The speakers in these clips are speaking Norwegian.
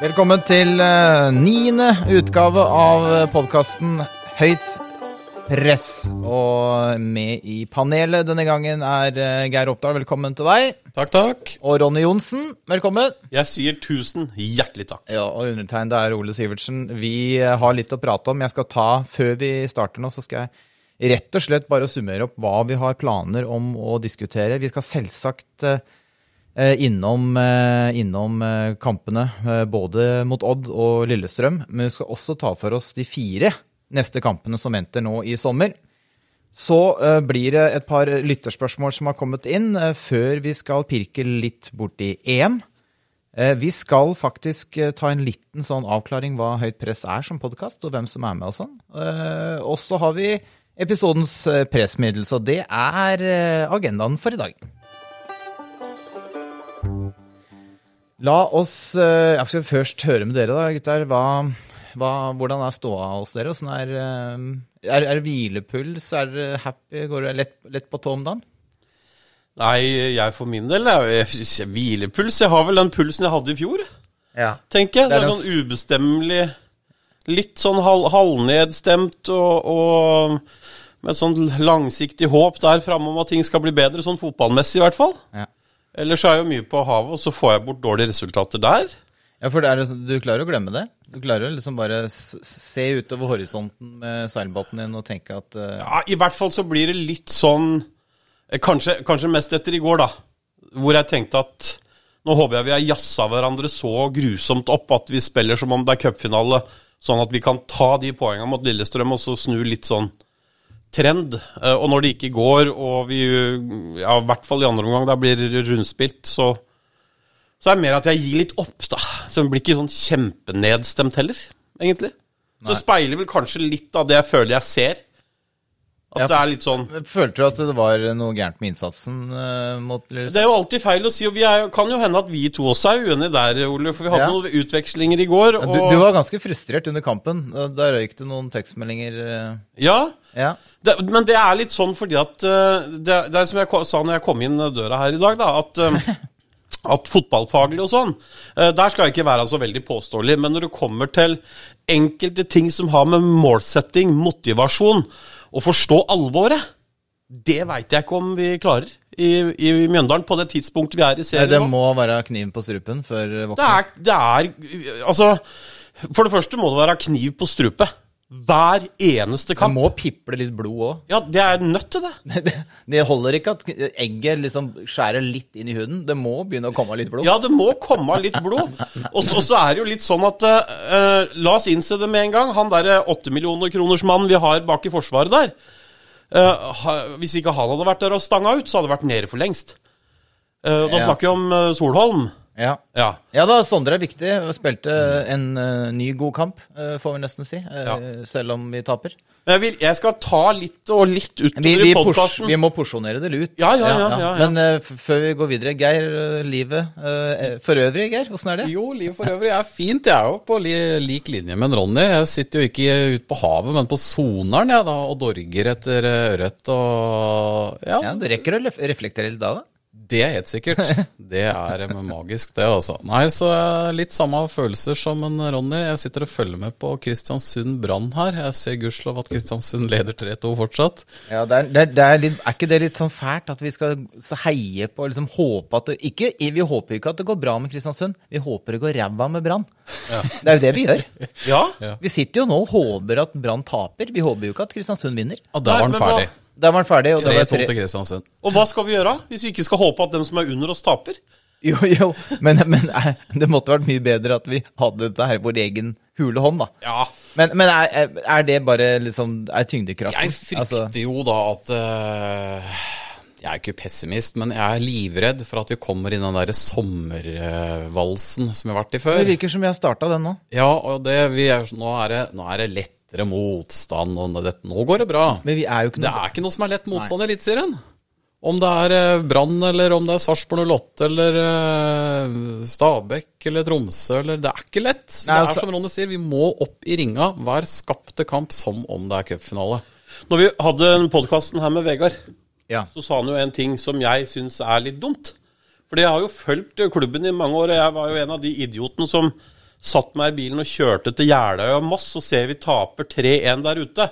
velkommen til eh, niende utgave av podkasten Høyt press. Og med i panelet denne gangen er eh, Geir Oppdal, velkommen til deg. Takk, takk. Og Ronny Johnsen, velkommen. Jeg sier tusen hjertelig takk. Ja, og undertegnede er Ole Sivertsen. Vi eh, har litt å prate om. Jeg skal ta, Før vi starter nå, så skal jeg rett og slett bare summere opp hva vi har planer om å diskutere. Vi skal selvsagt eh, innom, eh, innom eh, kampene eh, både mot Odd og Lillestrøm. Men vi skal også ta for oss de fire neste kampene som venter nå i sommer. Så eh, blir det et par lytterspørsmål som har kommet inn, eh, før vi skal pirke litt borti EM. Eh, Vi skal faktisk eh, ta en liten sånn avklaring hva Høyt press er som podkast, og hvem som er med og sånn. Eh, Og så har vi episodens eh, pressmiddel, så det er eh, agendaen for i dag. La oss eh, Jeg skal først høre med dere, da, gutter. Hva, hva, hvordan er ståa hos dere? Hvordan er, eh, er, er det hvilepuls? Er det happy? Går det lett, lett på tå om dagen? Nei, jeg for min del er jo jeg- hvilepuls. Jeg har vel den pulsen jeg hadde i fjor, Ja. tenker jeg. Det Det er er sånn ubestemmelig Litt sånn hal halvnedstemt og, og med et sånn langsiktig håp der framme om at ting skal bli bedre, sånn fotballmessig i hvert fall. Ja. Ellers er jeg jo mye på havet, og så får jeg bort dårlige resultater der. Ja, for det er, du klarer å glemme det? Du klarer å liksom bare se utover horisonten med seilbåten din og tenke at uh... Ja, I hvert fall så blir det litt sånn eh, Kanskje, kanskje mest etter i går, da. Hvor jeg tenkte at nå håper jeg vi har jazza hverandre så grusomt opp at vi spiller som om det er cupfinale, sånn at vi kan ta de poengene mot Lillestrøm og så snu litt sånn trend. Eh, Og når det ikke går, og vi ja, i hvert fall i andre omgang da blir rundspilt, så så er det mer at jeg gir litt opp, da. Så det blir ikke sånn kjempenedstemt heller, egentlig. Så speiler vel kanskje litt av det jeg føler jeg ser. At Ja. det er litt sånn Følte du at det var noe gærent med innsatsen Uh, mot Det er jo alltid feil å si, og vi er, kan jo hende at vi to også er uenige der, Ole. For vi hadde Ja. noen utvekslinger i går, og Du, du var ganske frustrert under kampen. Da- Da røyk det noen tekstmeldinger. eh, Ja. Ja. Det, men det er litt sånn fordi at eh, Det, det er som jeg sa når jeg kom inn døra her i dag, da, at eh, at fotballfaglig og sånn, eh, der skal jeg ikke være så veldig påståelig. Men når det kommer til enkelte ting som har med målsetting, motivasjon, å forstå alvoret, det veit jeg ikke om vi klarer i, i Mjøndalen på det tidspunktet vi er i serien Det må være kniven på strupen før Det er, det er Altså, for det første må det være kniv på strupet. Hver eneste Det kamp. må piple litt blod òg. Ja, det er nødt til det. Det, det holder ikke at egget liksom skjærer litt inn i huden. Det må begynne å komme litt blod. Ja, det må komme litt blod. Og så er det jo litt sånn at uh, La oss innse det med en gang. Han derre åtte millioner kroners mann vi har bak i forsvaret der uh, Hvis ikke han hadde vært der og stanga ut, så hadde det vært nede for lengst. Uh, da Ja. snakker vi om Solholm. Ja. Ja. Ja da, Sondre er viktig. Spilte en uh, ny god kamp, uh, får vi nesten si. Uh, Ja. Selv om vi taper. Men jeg, vil, jeg skal ta litt og litt utover Vi, vi, i podkasten. vi må porsjonere det ut. Ja, ja, ja, ja, ja. Men før vi går videre, Geir, livet eh, for øvrig, Geir, åssen er det? Jo, livet for øvrig er fint. Jeg er jo på li lik linje med Ronny. Jeg sitter jo ikke ute på havet, men på soneren jeg da, og dorger etter ørret og ja, Ja, Du rekker å reflektere litt da? da? Det er helt sikkert. Det er eh, magisk, det, altså. Nei, så eh, litt samme følelser som en Ronny. Jeg sitter og følger med på Kristiansund Brann her. Jeg ser gudskjelov at Kristiansund leder 3-2 fortsatt. Ja, det er, det er, det er, litt, er ikke det litt sånn fælt at vi skal heie på og liksom håpe at det ikke, Vi håper ikke at det går bra med Kristiansund, vi håper det går ræva med Brann. Det er jo det vi gjør. Ja. Vi sitter jo nå og håper at Brann taper. Vi håper jo ikke at Kristiansund vinner. Og da var den hva- ferdig. Da var han ferdig. og det 3-2 tre... Og hva skal vi gjøre hvis vi ikke skal håpe at dem som er under oss, taper? Jo, jo, men, men eh, det måtte vært mye bedre at vi hadde dette her i vår egen hule hånd, da. Ja. Men, men er, er det bare liksom Er tyngdekraften? Jeg frykter Altså, jo da at uh, Jeg er ikke pessimist, men jeg er livredd for at vi kommer i den der sommervalsen som vi har vært i før. Det virker som vi har starta den nå. Ja, og det, vi er, nå, er det, nå er det lettere motstand, og det, nå går det bra. Men vi er jo ikke Det er ikke noe som er lett motstand i Eliteserien. Om det er eh, Brann, eller om det er Sarpsborg 08, eller eh, Stabæk eller Tromsø, eller Det er ikke lett. Nei, det er altså- som Ronny sier, vi må opp i ringa hver skapte kamp som om det er cupfinale. Når vi hadde podkasten her med Vegard, Ja. så sa han jo en ting som jeg syns er litt dumt. Fordi jeg har jo fulgt klubben i mange år, og jeg var jo en av de idiotene som satt meg i bilen og kjørte til Jeløya og Moss, og ser vi taper 3-1 der ute.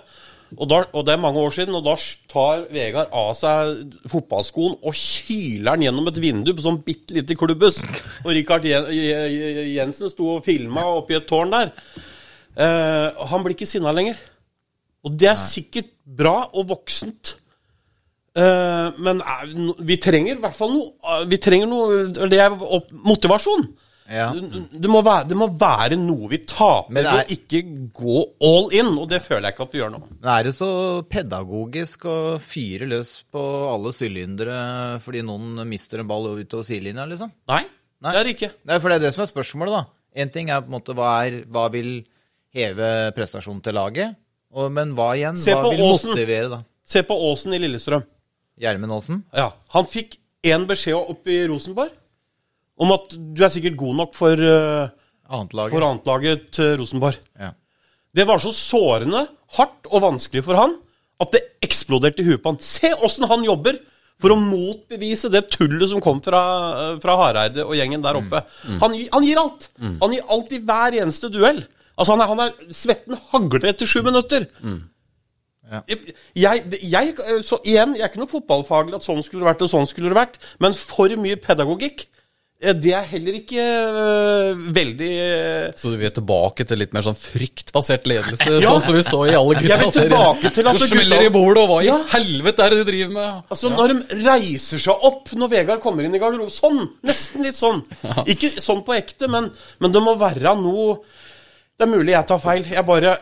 Og, da, og det er mange år siden, og da tar Vegard av seg fotballskoen og kyler den gjennom et vindu på sånn bitte lite klubbhus. Og Rikard Jensen sto og filma oppi et tårn der. Eh, han blir ikke sinna lenger. Og det er sikkert bra og voksent. Eh, men er, vi trenger i hvert fall noe eh, Vi trenger noe Det er motivasjon. Ja. Det, det, må være, det må være noe vi taper det ved å ikke gå all in, og det føler jeg ikke at vi gjør nå. Men er det så pedagogisk å fyre løs på alle sylindere fordi noen mister en ball utover sidelinja, liksom? Nei, Nei. det er det ikke. Nei, for det er det som er spørsmålet, da. En ting er på en måte hva, er, hva vil heve prestasjonen til laget, og, men hva igjen? Hva vil Åsen. motivere, da? Se på Åsen i Lillestrøm. Gjermund Aasen? Ja, Han fikk én beskjed opp i Rosenborg om at du er sikkert god nok for, uh, Annetlaget? for annetlaget til Rosenborg. Ja. Det var så sårende, hardt og vanskelig for han at det eksploderte i huet på han. Se åssen han jobber for å motbevise det tullet som kom fra, fra Hareide og gjengen der oppe. Han, Mm. han gir alt. Han gir alt i hver eneste duell. Altså, han er, han er Svetten hagler etter sju minutter. Ja. Jeg, jeg, jeg, så igjen, jeg er ikke noe fotballfaglig at sånn skulle det vært og sånn skulle det vært, men for mye pedagogikk, eh, det er heller ikke øh, veldig øh, Så du vil tilbake til litt mer sånn fryktbasert ledelse, Ja. sånn som vi så i alle gutta Du smeller i bordet, og hva i Ja. helvete er det du driver med? Altså, når de reiser seg opp når Vegard kommer inn i garderoben Sånn! Nesten litt sånn. Ikke sånn på ekte, men, men det må være noe Det er mulig jeg tar feil. Jeg bare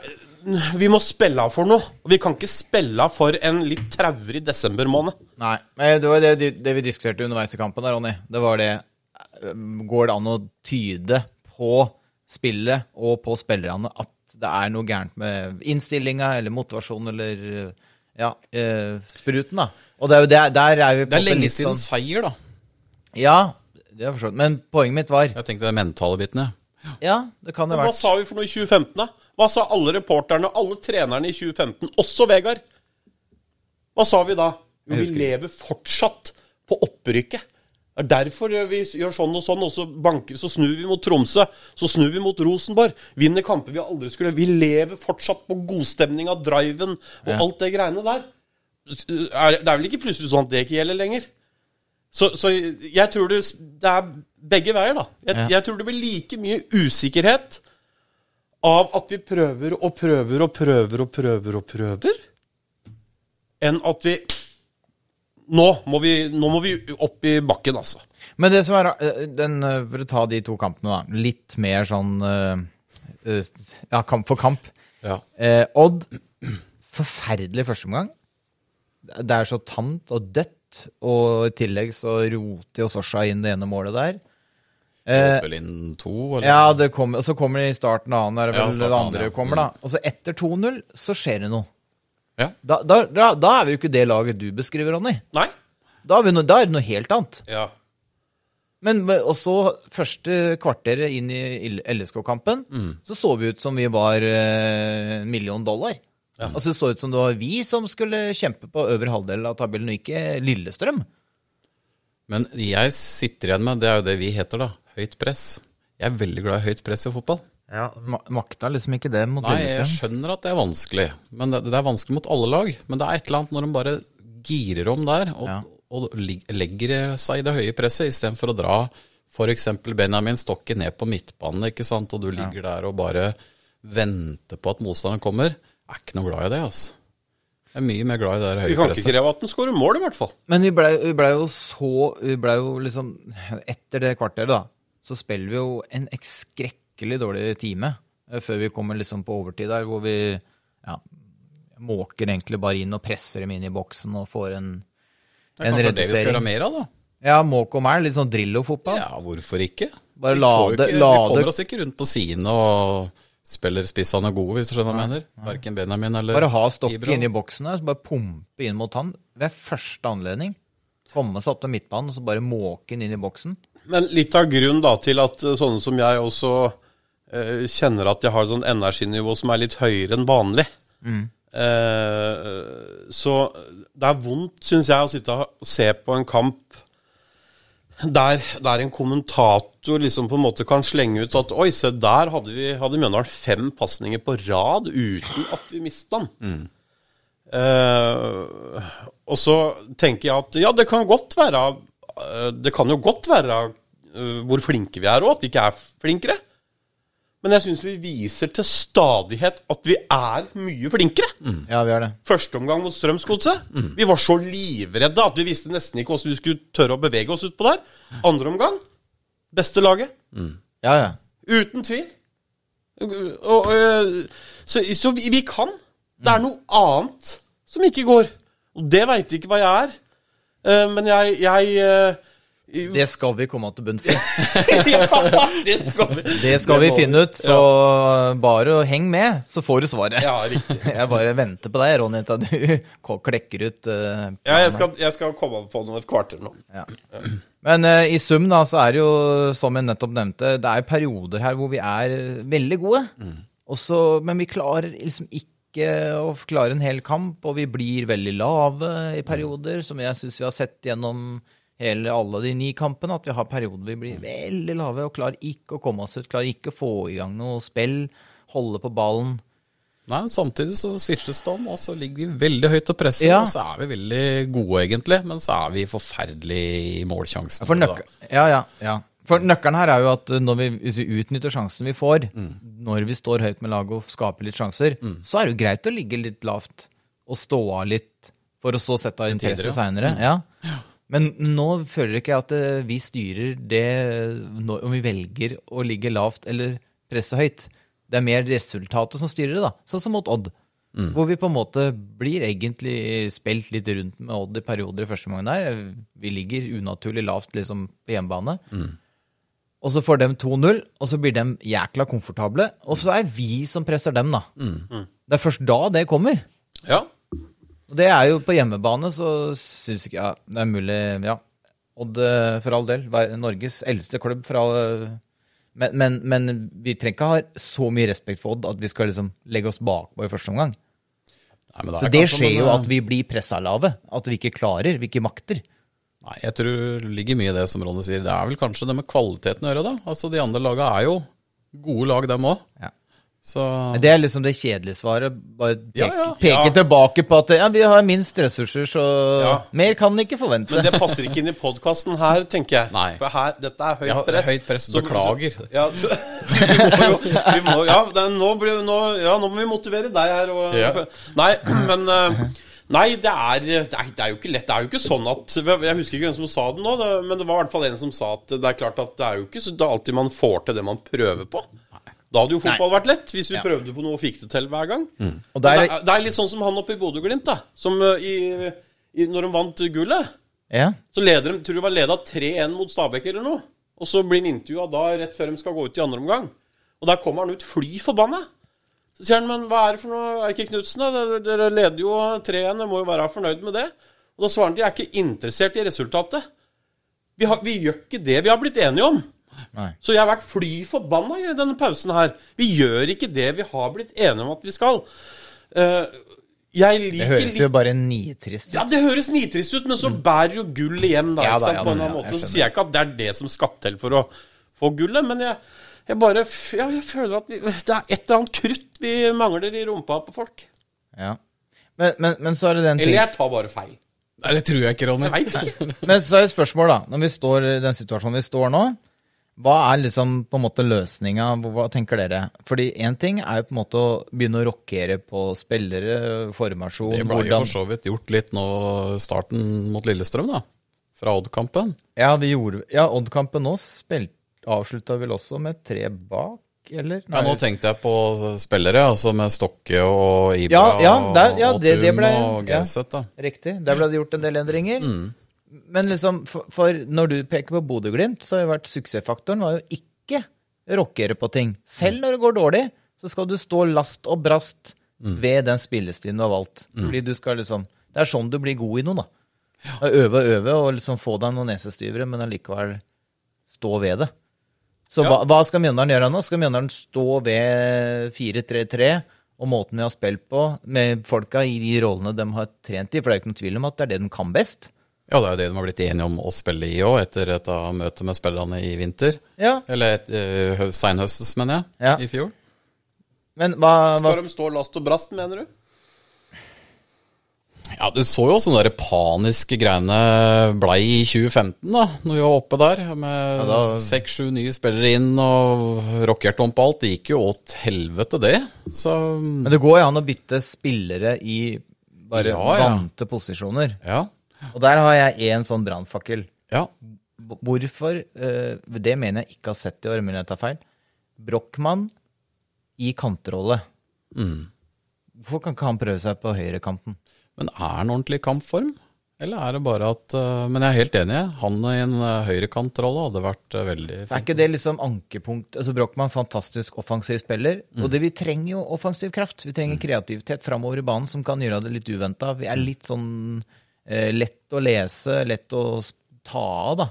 Vi må spille av for noe. Vi kan ikke spille av for en litt traurig desember måned. Nei, det var det, det vi diskuterte underveis i kampen der, Ronny. Det var det Går det an å tyde på spillet og på spillerne at det er noe gærent med innstillinga eller motivasjonen eller eh, ja, eh, spruten, da? Og det er jo der, der er vi på Det er lenge siden sånn- seier, da. Ja, det har jeg forstått. Men poenget mitt var Jeg tenkte den mentale biten, ja. Ja, det kan jo være. hva sa vi for noe i 2015, da? Hva sa alle reporterne, alle trenerne i 2015, også Vegard? Hva sa vi da? Jo, vi lever fortsatt på opprykket. Det er derfor vi gjør sånn og sånn, og så, banker, så snur vi mot Tromsø. Så snur vi mot Rosenborg. Vinner kamper vi aldri skulle Vi lever fortsatt på godstemninga, driven og Ja. alt det greiene der. Er, det er vel ikke plutselig sånn at det ikke gjelder lenger? Så, så jeg tror det, det er begge veier, da. Jeg, Ja. jeg tror det blir like mye usikkerhet av at vi prøver og prøver og prøver og prøver og prøver, enn at vi Nå må vi, nå må vi opp i bakken, altså. Men det som er eh, den, eh, For å ta de to kampene, da. Litt mer sånn eh, Ja, kamp for kamp. ja. Eh, Odd, forferdelig førsteomgang. Det er så tamt og dødt, og i tillegg så roter jo Sosha inn det ene målet der. Eh, vel inn to, eller? ja, det kom, og så kommer det i starten av annen, der det Ja, starten det andre annen, ja. kommer, da. Og så etter 2-0 så skjer det noe. Ja. Da, da, da, da er vi jo ikke det laget du beskriver, Ronny. Nei? Da er, vi no, da er det noe helt annet. Ja. Men også første kvarteret inn i LSK-kampen, så så vi ut som vi var eh, en million dollar. Altså Det så ut som det var vi som skulle kjempe på øvre halvdel av tabellen, og ikke Lillestrøm. Men jeg sitter igjen med, det er jo det vi heter, da. Høyt press. Jeg er veldig glad i høyt press i fotball. Ja, ma Makta liksom ikke det mot Nei, jeg skjønner at det er vanskelig. Men det, det er vanskelig mot alle lag. Men det er et eller annet når de bare girer om der, og, Ja. og legger seg i det høye presset, istedenfor å dra f.eks. Benjamin Stokke ned på midtbanen, ikke sant, og du ligger der og bare venter på at motstanderen kommer. Jeg er ikke noe glad i det, altså. Jeg er mye mer glad i det der Vi høye kan ikke presset. kreve at den skårer mål, i hvert fall. Men vi blei ble jo så Vi blei jo liksom Etter det kvarteret, da, så spiller vi jo en skrekkelig dårlig time eh, før vi kommer liksom på overtid der, hvor vi ja, måker egentlig bare inn og presser dem inn i boksen og får en Det er kanskje det vi skal gjøre mer av, da. Ja, Måk og Mæl, litt sånn Drillo-fotball. Ja, hvorfor ikke? Bare Vi lade- ikke, lade. Vi kommer oss ikke rundt på sidene og spiller spissene gode, hvis du skjønner hva jeg mener. Verken Benjamin eller Bare ha stokket Ibra. inni boksen der, så bare pumpe inn mot han ved første anledning. Komme seg opp til midtbanen og så bare måke den inn i boksen. Men litt av grunnen da til at sånne som jeg også kjenner at jeg har sånn energinivå som er litt høyere enn vanlig. Eh, så det er vondt, syns jeg, å sitte og se på en kamp der, der en kommentator liksom på en måte kan slenge ut at Oi, se der hadde, vi, hadde Mjøndalen fem pasninger på rad uten at vi mista den. Eh, og så tenker jeg at ja, det kan godt være eh, Det kan jo godt være eh, hvor flinke vi er og at vi ikke er flinkere. Men jeg syns vi viser til stadighet at vi er mye flinkere. Ja, vi er det. Første omgang mot Strømsgodset. Vi var så livredde at vi visste nesten ikke hvordan vi skulle tørre å bevege oss utpå der. Andre omgang beste laget. Ja, ja. Uten tvil. Og, og, så, så vi, vi kan. Det er noe annet som ikke går. Og det veit ikke hva jeg er. Eh, men jeg, jeg øh, Det skal vi komme til bunns i. ja, det skal vi. Det skal vi finne ut, så bare heng med, så får du svaret. Ja, riktig. Jeg bare venter på deg, Ronny, til du klekker ut uh, Ja, jeg skal, jeg skal komme på noe et kvarter nå. Ja. Men uh, i sum da, så er det jo, som jeg nettopp nevnte, det er perioder her hvor vi er veldig gode. mm. Også, men vi klarer liksom ikke å klare en hel kamp, og vi blir veldig lave i perioder, som jeg syns vi har sett gjennom hele, alle de ni kampene, at vi har perioder vi blir veldig lave og klarer ikke å komme oss ut, klarer ikke å få i gang noe spill, holde på ballen. Nei, samtidig så switches det om, og så ligger vi veldig høyt og presser, Ja. og så er vi veldig gode, egentlig, men så er vi forferdelig i målsjansen. For, nøk ja, ja, ja. For nøkkelen her er jo at når vi, hvis vi utnytter sjansen vi får, Mm. når vi står høyt med laget og skaper litt sjanser, så er det jo greit å ligge litt lavt og stå av litt for å så sette av interesse seinere. ja. seinere. Men nå føler ikke jeg at uh, vi styrer det om vi velger å ligge lavt eller presse høyt. Det er mer resultatet som styrer det, da. Sånn som mot Odd. Hvor vi på en måte blir egentlig spilt litt rundt med Odd i perioder i første omgang der. Vi ligger unaturlig lavt liksom på hjemmebane. Og så får de 2-0, og så blir de jækla komfortable. Og så er vi som presser dem, da. Det er først da det kommer. Ja. Det er jo på hjemmebane, så syns ikke jeg det er mulig Ja, Odd for all del. Norges eldste klubb fra men, men, men vi trenger ikke ha så mye respekt for Odd at vi skal liksom legge oss bakpå i første omgang. Nei, men Så det skjer skjer jo at vi blir pressa lave. At vi ikke klarer, vi ikke makter. Nei, jeg tror det ligger mye i det som Ronny sier. Det er vel kanskje det med kvaliteten å gjøre, da. Altså, de andre laga er jo gode lag, dem òg. Ja. Så Det er liksom det kjedelige svaret. Bare peke, Ja, ja. peke Ja. tilbake på at ja, vi har minst ressurser, så Ja. mer kan ikke forvente. Men det passer ikke inn i podkasten her, tenker jeg. Nei. For her, dette er høyt Ja, press. høyt press. Så- Beklager. så- ja, så, vi må jo vi må, ja, det, nå, blir, nå, ja, nå må vi motivere deg her. Og, Ja. Nei, men eh, Nei, det er, det, er, det er jo ikke lett. Det er jo ikke sånn at Jeg husker ikke hvem som sa det nå, men det var i hvert fall en som sa at det er klart at det er jo ikke så, det er alltid man får til det man prøver på. Da hadde jo fotball vært lett, hvis vi Ja. prøvde på noe og fikk det til hver gang. Og der, det, er, det er litt sånn som han oppe i Bodø-Glimt, da. Som eh, i, i, når de vant gullet. ja. Så leder de, tror det var leda 3-1 mot Stabæk eller noe. Og så blir han intervjua da rett før de skal gå ut i andre omgang. Og der kommer han ut fly forbanna. Så sier han, men hva er det for noe, er ikke Knutsen, da? Dere- leder jo 3-1, dere må jo være fornøyd med det. Og da svarer han, de er ikke interessert i resultatet. Vi, har, vi gjør ikke det vi har blitt enige om. Nei. Så jeg har vært fly forbanna i denne pausen her. Vi gjør ikke det vi har blitt enige om at vi skal. Uh, jeg Det høres litt jo bare nitrist ut. ja, det høres nitrist ut, men så bærer jo gullet hjem, da. Mm. Ja da, ja på en annen ja, måte. Så sier jeg ikke at det er det som skal til for å få gullet, men jeg, jeg bare ja, jeg føler at vi, det er et eller annet krutt vi mangler i rumpa på folk. Ja. Men, men, men så er det den Eller jeg tar bare feil. Nei, det tror jeg ikke, Ronny. Jeg ikke. Men så er det et spørsmål, da. Når vi står i den situasjonen vi står nå, hva er liksom på en måte løsninga? Hva tenker dere? Fordi én ting er jo på en måte å begynne å rokkere på spillere, formasjon Det ble jo for så vidt gjort litt nå starten mot Lillestrøm, da. Fra Odd-kampen. Ja, vi gjorde Ja, Odd-kampen nå avslutta vel også med tre bak, eller? Ja, nå tenkte jeg på spillere, altså med Stokke og Ibra Ja, ja, der- ja, og det- det Thun ble- og ja. Gauseth, da. Riktig. Der ble det gjort en del endringer. Men liksom, for, for når du peker på Bodø-Glimt, så har jo vært suksessfaktoren var jo ikke rockere på ting. Selv når det går dårlig, så skal du stå last og brast ved den spillestilen du har valgt. Fordi du skal liksom Det er sånn du blir god i noe, da. Ja. Øve og øve og liksom få deg noen nesestyvere, men allikevel stå ved det. Så Ja. hva, hva skal Mjøndalen gjøre nå? Skal Mjøndalen stå ved 4-3-3 og måten vi har spilt på, med folka i de rollene de har trent i? For det er ikke noen tvil om at det er det de kan best. Ja, det er jo det de har blitt enige om å spille i òg, etter et av møtet med spillerne i vinter. Ja, Eller et, uh, seinhøstes, mener jeg, Ja. i fjor. Men hva, hva Skal de stå last og brast, mener du? Ja, du så jo sånne der paniske greiene blei i 2015, da, når vi var oppe der. Med da- seks-sju nye spillere inn og rockert om på alt. Det gikk jo åt helvete, det. Så Men det går jo an å bytte spillere i bare Ja, ja. vante posisjoner. ja. Og der har jeg én sånn brannfakkel. Ja. Hvorfor eh, Det mener jeg ikke har sett i år, mulig jeg tar feil. Brochmann i kantrolle. Mm. Hvorfor kan ikke han prøve seg på høyrekanten? Men er han ordentlig i kampform? Eller er det bare at uh, Men jeg er helt enig. Han i en uh, høyrekantrolle hadde vært veldig Er ikke det liksom ankepunkt Altså Brochmann, fantastisk offensiv spiller. Og det vi trenger jo offensiv kraft. Vi trenger kreativitet framover i banen som kan gjøre det litt uventa. Vi er litt sånn eh, lett å lese, lett å ta av, da.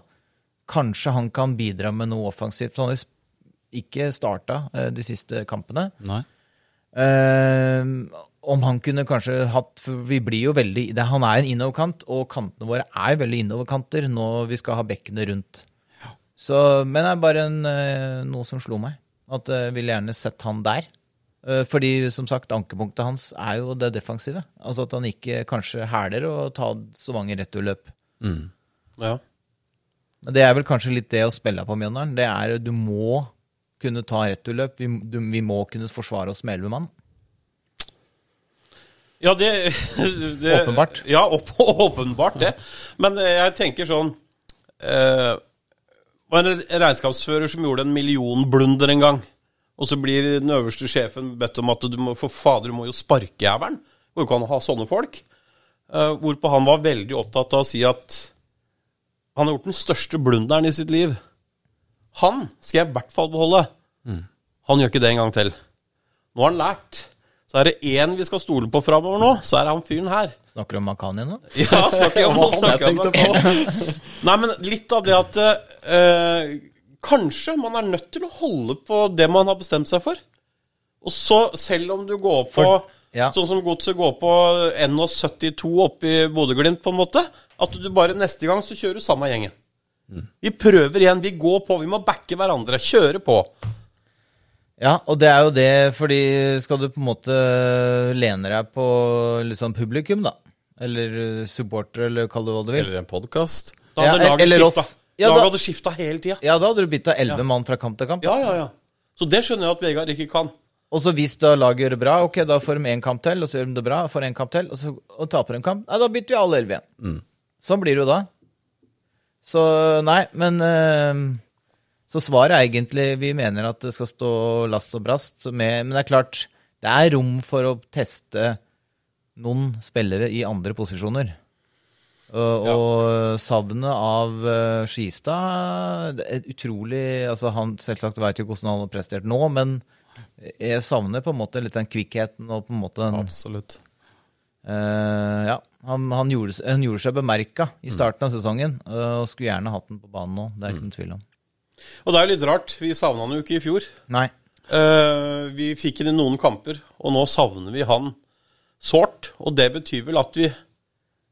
Kanskje han kan bidra med noe offensivt. Så han har ikke starta eh, de siste kampene. Nei. Eh, om han kunne kanskje hatt For vi blir jo veldig det, Han er en innoverkant, og kantene våre er veldig innoverkanter når vi skal ha bekkene rundt. Så, men det er bare en, eh, noe som slo meg. At jeg ville gjerne sett han der. Eh, Fordi som sagt, ankepunktet hans er jo det defensive. Altså at han ikke kanskje hæler å ta så mange returløp. Ja. Men det er vel kanskje litt det å spille på Mjøndalen. Det er du må kunne ta returløp. Vi, du, vi må kunne forsvare oss med elleve mann. Ja, det, det Åpenbart. Ja, opp, åpenbart det. Men eh, jeg tenker sånn eh, Det var en regnskapsfører som gjorde en millionblunder en gang. Og så blir den øverste sjefen bedt om at du må for fader, du må jo sparke jævelen. Går ikke an å ha sånne folk. Uh, hvorpå han var veldig opptatt av å si at han har gjort den største blunderen i sitt liv. Han skal jeg i hvert fall beholde. Han gjør ikke det en gang til. Nå har han lært. Så er det én vi skal stole på framover nå, så er det han fyren her. Snakker du om Makani nå? Ja, snakker om snakker om det. Nei, men litt av det at eh, Kanskje man er nødt til å holde på det man har bestemt seg for. Og så, selv om du går på For- ja. Sånn som godset går på NO72 oppe i Bodø-Glimt, på en måte. At du bare neste gang så kjører du samme gjengen. Vi prøver igjen. Vi går på. Vi må backe hverandre. Kjøre på. Ja, og det er jo det, fordi skal du på en måte lene deg på liksom publikum, da, eller supporter, eller kall det hva du vil, Eller en podkast. Da hadde Ja, laget eller oss. Ja, laget hadde skifta hele tida. ja, da hadde du bytta elleve mann fra kamp til kamp. Ja, ja, ja. Så det skjønner jeg at Vegard ikke kan. Og så hvis da laget gjør det bra, ok, da får de én kamp til, og så gjør de det bra, får en kamp til, og så og taper en kamp, nei, da bytter vi alle elleve igjen. Sånn blir det jo da. Så nei, men øh, Så svaret er egentlig Vi mener at det skal stå last og brast med Men det er klart, det er rom for å teste noen spillere i andre posisjoner. Og, og savnet av eh, Skistad er utrolig altså han Selvsagt veit jo hvordan han har prestert nå, men jeg savner på en måte litt den kvikkheten og på en måte den Absolutt. Uh, Ja, han, han, gjorde, han gjorde seg bemerka i starten av sesongen, uh, og skulle gjerne hatt den på banen nå. Det er ikke noen tvil om. Og det er jo litt rart. Vi savna han jo ikke i fjor. Nei. Uh, vi fikk han i noen kamper, og nå savner vi han sårt. Og det betyr vel at vi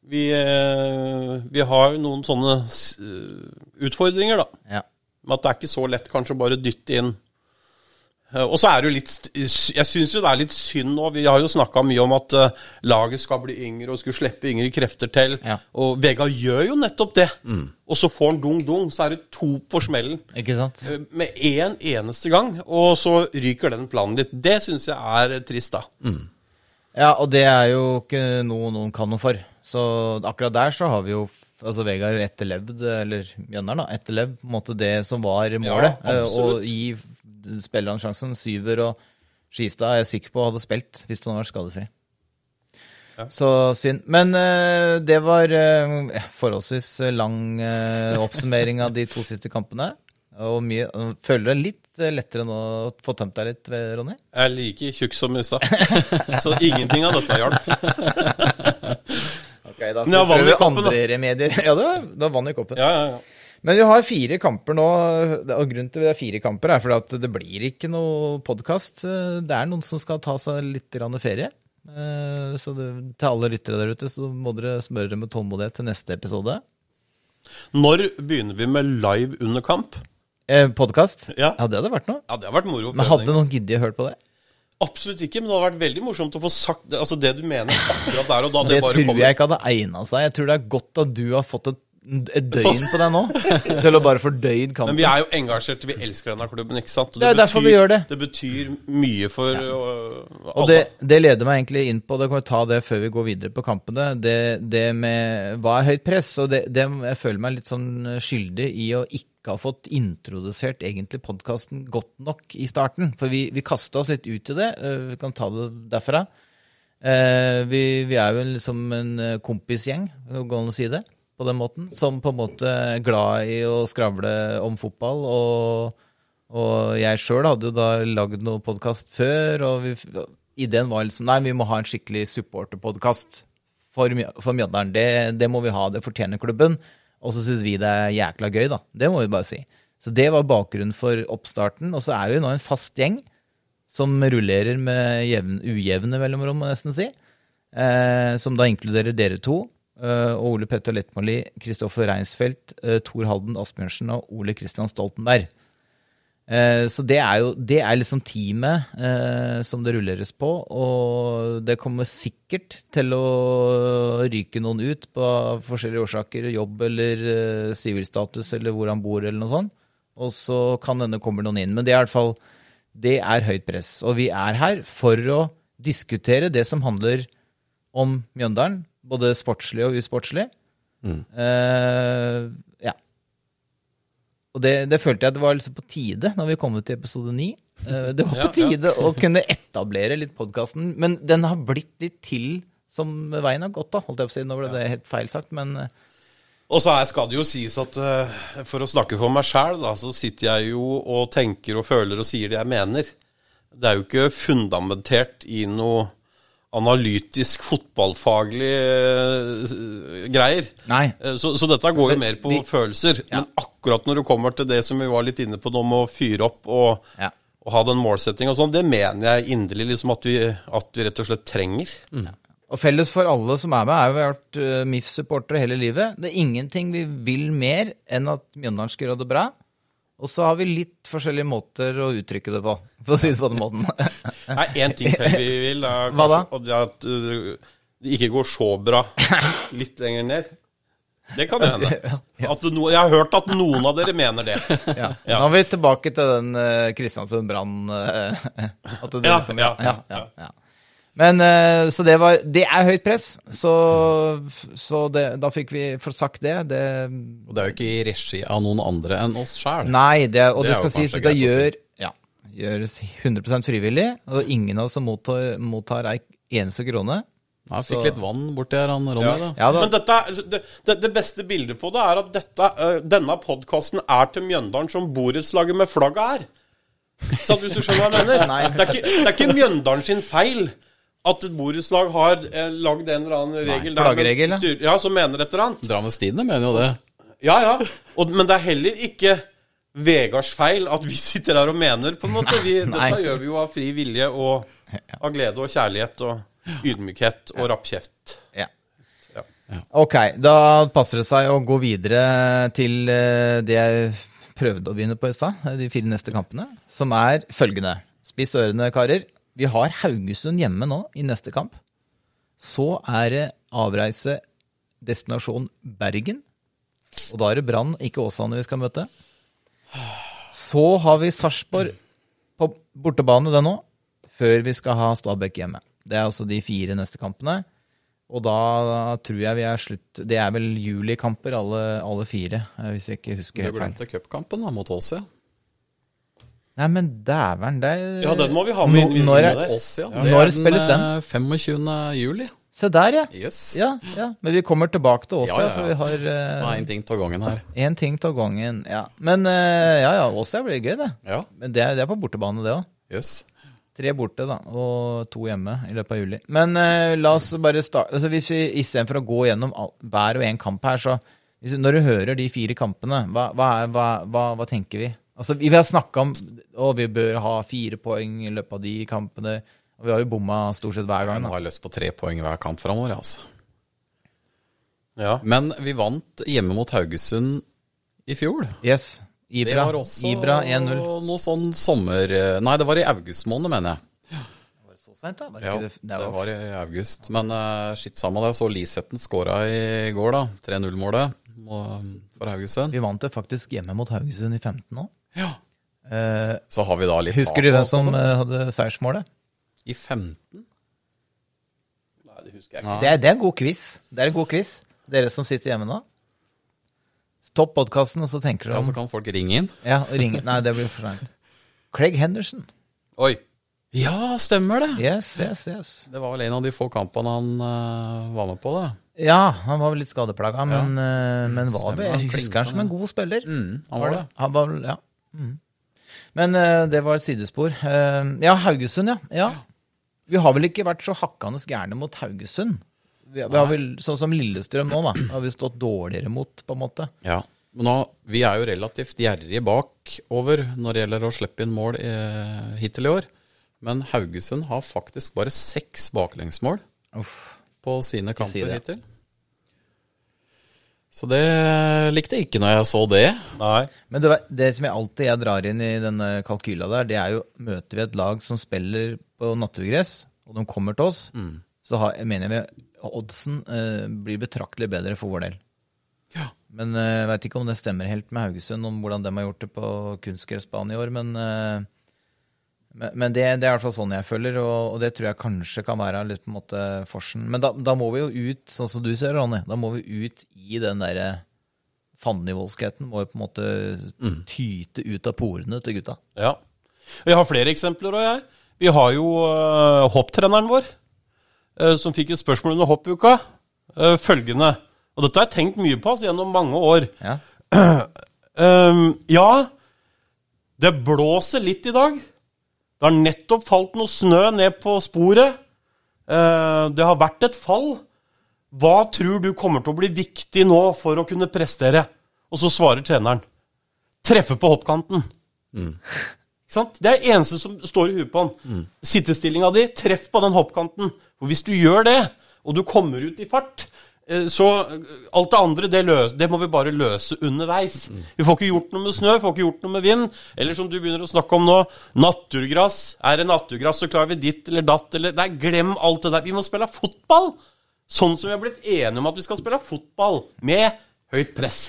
vi, eh, vi har jo noen sånne eh, utfordringer, da. Ja. Med at det er ikke så lett kanskje bare å dytte inn. Eh, Og så er det jo litt Jeg syns jo det er litt synd nå. Vi har jo snakka mye om at laget skal bli yngre og skulle slippe yngre krefter til. Ja. Og Vegard gjør jo nettopp det. Og så får han dung-dung, så er det to på smellen Ikke sant? med én eneste gang, og så ryker den planen litt. Det syns jeg er trist, da. Ja, og det er jo ikke noe noen kan noe for. Så akkurat der så har vi jo altså Vegard etterlevd, eller Mjøndalen, da, etterlevd på en måte det som var målet. Ja, å og gi spillerne sjansen. Syver og Skistad er jeg sikker på hadde spilt hvis han hadde vært skadefri. Så synd. Men uh, det var uh, forholdsvis lang uh, oppsummering av de to siste kampene. Og mye, føler det litt eh, lettere nå å få tømt deg litt, eh, Ronny? Jeg er like tjukk som i stad. Så ingenting av dette hjalp. Ok, da Men jeg har vann i koppen, da. remedier. Ja, det var, det var vann i koppen. Ja, ja, ja. Men vi har fire kamper nå, og grunnen til det har fire kamper er fordi at det blir ikke noe podkast. Det er noen som skal ta seg litt ferie. Eh, Så det, til alle lyttere der ute, så må dere smøre dere med tålmodighet til neste episode. Når begynner vi med live under kamp? Eh, Podkast? Ja. ja, det hadde vært noe. Ja, det hadde vært moro. Men hadde noen giddet å høre på det? Absolutt ikke, men det hadde vært veldig morsomt å få sagt det, altså det du mener akkurat der og da. Det, Det, tror kommer. jeg ikke hadde egna seg. Jeg tror det er godt at du har fått et, et døgn på deg nå, til å bare fordøyd Men kampen. vi er jo engasjerte, vi elsker denne klubben, ikke sant? Det er derfor vi gjør det. Det betyr mye for øh, alle. Og det, det leder meg egentlig inn på, det kan vi ta det før vi går videre på kampene, det, det med hva er høyt press. Og det, det jeg føler meg litt sånn skyldig i å ikke ha fått introdusert egentlig podkasten godt nok i starten. For vi, vi kasta oss litt ut i det. eh, Vi kan ta det derfra. Eh, vi, vi er jo liksom en eh, kompisgjeng, går an å si det på den måten, som på en måte er glad i å skravle om fotball. og og jeg sjøl hadde jo da lagd noe podkast før, og vi, ideen var liksom Nei, vi må ha en skikkelig supporterpodkast for, for Mjøndalen. Det, det må vi ha, det fortjener klubben. Og så syns vi det er jækla gøy, da. Det må vi bare si. Så det var bakgrunnen for oppstarten. Og så er vi nå en fast gjeng som rullerer med jevn, ujevne mellomrom, må jeg nesten si. Eh, som da inkluderer dere to. Eh, Ole Petter Lettmoli, Kristoffer Reinsfeldt, eh, Tor Halden Asbjørnsen og Ole Kristian Stoltenberg. Eh, Så det er jo det er liksom teamet eh, som det rulleres på, og det kommer sikkert til å ryke noen ut på forskjellige årsaker, jobb eller eh, sivilstatus eller hvor han bor eller noe sånt. Og så kan hende kommer noen inn. Men det er i hvert fall det er høyt press. Og vi er her for å diskutere det som handler om Mjøndalen, både sportslig og usportslig. Eh, ja. Og det, det følte jeg det var liksom på tide når vi kom ut til episode ni. Eh, det var på tide å kunne etablere litt podkasten. Men den har blitt litt til som veien har gått, da. Holdt jeg på å si. Nå ble det helt feil sagt, men eh, Og så skal det jo sies at øh, for å snakke for meg sjæl, så sitter jeg jo og tenker og føler og sier det jeg mener. Det er jo ikke fundamentert i noe analytisk, fotballfaglig øh, greier. Eh, Så, så dette går jo mer på vi- følelser. Ja. Men akkurat når det kommer til det som vi var litt inne på nå med å fyre opp og, Ja. og ha den målsettinga og sånn, det mener jeg inderlig liksom at vi, at vi rett og slett trenger. Og felles for alle som er med, er jo vi har vært uh, MIF-supportere hele livet. Det er ingenting vi vil mer enn at Mjøndalen skal gjøre det bra. Og så har vi litt forskjellige måter å uttrykke det på, for å si det på den måten. Nei, én ting til vi vil, er Hva da? og det er at uh, det ikke går så bra litt lenger ned. Det kan hende. No, jeg har hørt at noen av dere mener det. Ja. Ja. Nå er vi tilbake til den uh, Kristiansund Brann uh, Ja, liksom- ja, ja, ja. Men uh, Så det var Det er høyt press, så, så det, da fikk vi fått sagt det. det Og det er jo ikke i regi av noen andre enn oss sjæl. Nei, det, og Det det, skal sies at det gjør, ja, gjøres 100% frivillig, og ingen av oss som mottar, mottar ei eneste krone. Jeg fikk Så- litt vann borti her, han Ronny. da. Ja da. Men dette, er- det, det, beste bildet på det er at dette, denne podkasten er til Mjøndalen som borettslaget med flagget er. Så hvis du skjønner hva jeg mener? Nei. Det, er ikke, det er ikke Mjøndalen sin feil at et borettslag har eh, lagd en eller annen regel der, men styr- ja, som mener et eller annet. Drammens Tidende mener jo det. Ja, ja. Og, men det er heller ikke Vegards feil at vi sitter her og mener, på en måte. Vi, dette gjør vi jo av fri vilje og av glede og kjærlighet og ydmykhet og rappkjeft. Ja. Ja. Ok, da passer det seg å gå videre til eh, det jeg prøvde å begynne på i stad, de fire neste kampene, som er følgende. Spiss ørene, karer. Vi har Haugesund hjemme nå i neste kamp. Så er det avreise destinasjon Bergen. Og da er det Brann, ikke Åsane, vi skal møte. Så har vi Sarpsborg på bortebane det nå, før vi skal ha Stabæk hjemme. Det er altså de fire neste kampene. Og da tror jeg vi er slutt Det er vel julikamper, alle, alle fire, eh, hvis jeg ikke husker Du helt feil. glemte cupkampen mot oss, ja. Nei, men dæven, det er Ja, den må vi ha med inn- Når er-. Oss, ja. Når spilles den? eh, 25. juli. Se der, ja. Yes. Ja, ja. Men vi kommer tilbake til Åsia, Ja, ja, ja. for vi har uh, er en ting av gangen her. én ting av gangen. Ja. Men uh, ja, ja, Åsia blir gøy, det. Ja. Men det, er- det er på bortebane, det òg. Yes. Tre borte, da, og to hjemme i løpet av juli. Men uh, la oss bare starte altså Hvis vi istedenfor å gå gjennom all, hver og en kamp her, så hvis, Når du hører de fire kampene, hva, hva, hva, hva, hva tenker vi? Altså, Vi har snakka om å vi bør ha fire poeng i løpet av de kampene. Og vi har jo bomma stort sett hver gang. Nå har jeg lyst på tre poeng hver kamp framover, altså. Ja. Men vi vant hjemme mot Haugesund i fjor. Yes. Det Ibra, var også Ibra 1-0. noe sånn sommer... Nei, det var i august måned, mener jeg. Det var Så sent, da? Var det Ja, ikke det, det det var, var i august. Men uh, skitt samme det. Så Lisetten skåra i går, da. 3-0-målet for Haugesund. Vi vant det faktisk hjemme mot Haugesund i 15 nå. Ja. Eh, Så har vi da litt husker du hvem som eh, hadde seiersmålet? I 15? Nei, det husker jeg ikke. Det er, det er en god quiz. Det er en god quiz. Dere som sitter hjemme nå. Stopp podkasten, og så tenker Ja, så kan folk ringe inn. Ja, ringe Nei, det blir for seint. Craig Henderson. Oi. Ja, stemmer det. Yes, yes, yes. Det var vel en av de få kampene han uh, var med på, det. Ja, han var vel litt skadeplaga, men, eh, men var Stemmer, vel Jeg husker han som en god spiller. Mm, han var det. Han var vel, ja. Mm. Men uh, det var et sidespor. Uh, ja, Haugesund, ja. ja. Vi har vel ikke vært så hakkende gærne mot Haugesund. Vi, vi har vel, Sånn som Lillestrøm nå, da, har vi stått dårligere mot, på en måte. Ja. Men nå, vi er jo relativt gjerrige bakover når det gjelder å slippe inn mål eh, hittil i år. Men Haugesund har faktisk bare seks baklengsmål Uff. på sine kamper si hittil. Så det likte jeg ikke når jeg så det. Nei. Men det, det som jeg alltid jeg drar inn i denne kalkyla der, det er jo møter vi et lag som spiller på naturgress, og de kommer til oss, så har, jeg mener vi oddsen eh, blir betraktelig bedre for vår del. Ja. Men eh, jeg veit ikke om det stemmer helt med Haugesund, om hvordan de har gjort det på kunstgressbanen i år. Men, eh, men, men det, det er i hvert fall sånn jeg føler, og, og det tror jeg kanskje kan være litt på en måte forsen. Men da, da må vi jo ut, sånn som du ser, Ronny, da må vi ut i den derre fandenivoldskheten. Må jo på en måte tyte ut av porene til gutta. Ja. Vi har flere eksempler òg, jeg. Vi har jo uh, hopptreneren vår, uh, som fikk et spørsmål under hoppuka. Uh, følgende Og dette har jeg tenkt mye på altså, gjennom mange år. Ja. Ehm, ja, det blåser litt i dag. Det har nettopp falt noe snø ned på sporet. Eh, det har vært et fall. Hva tror du kommer til å bli viktig nå for å kunne prestere? Og så svarer treneren. Treffe på hoppkanten. Mm. sant? Det er det eneste som står i huet på han. Sittestillinga di, treff på den hoppkanten. For hvis du gjør det, og du kommer ut i fart, så eh, alt det andre, det, løs, det må vi bare løse underveis. Vi får ikke gjort noe med snø, vi får ikke gjort noe med vind. Eller som du begynner å snakke om nå, naturgress. Er det naturgress, så klarer vi ditt eller datt eller Nei, glem alt det der. Vi må spille fotball! Sånn som vi har blitt enige om at vi skal spille fotball, med høyt press.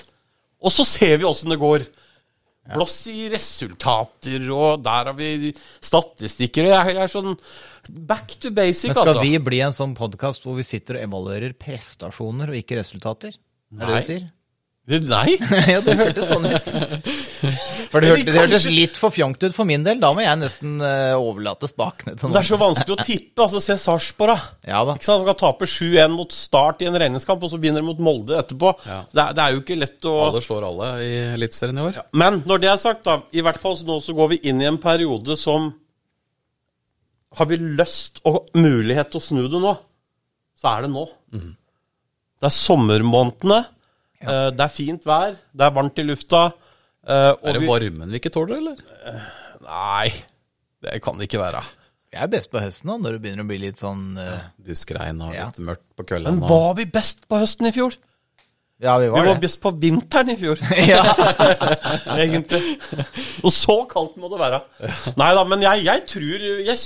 Og så ser vi åssen det går. Blåss i resultater, og der har vi statistikker. Jeg er sånn back to basic, altså. Men skal altså. vi bli en sånn podkast hvor vi sitter og evaluerer prestasjoner og ikke resultater? Er det Nei. du sier? Nei. ja, det hørtes sånn ut. For det, hørte, det hørtes litt for fjongt ut for min del. Da må jeg nesten uh, overlate spakene til Det er så vanskelig å tippe. altså Se Sarpsborg, da. Ja da. Ikke sant? De kan tape 7-1 mot Start i en regningskamp, og så begynner de mot Molde etterpå. Ja. Det, er, det er jo ikke lett å Alle slår alle i Eliteserien i år. Men når det er sagt, da, i hvert fall nå så går vi inn i en periode som Har vi lyst og mulighet til å snu det nå, så er det nå. Det er sommermånedene. Eh, Det er fint vær, det er varmt i lufta. eh, Er det vi- varmen vi ikke tåler, eller? Nei, det kan det ikke være. Jeg er best på høsten da, når det begynner å bli litt sånn eh, Duskregn og Ja. litt mørkt på kvelden. Men var vi best på høsten i fjor? Ja, vi var Vi var det. best på vinteren i fjor, ja. egentlig. Og så kaldt må det være. Nei da, men jeg, jeg tror jeg,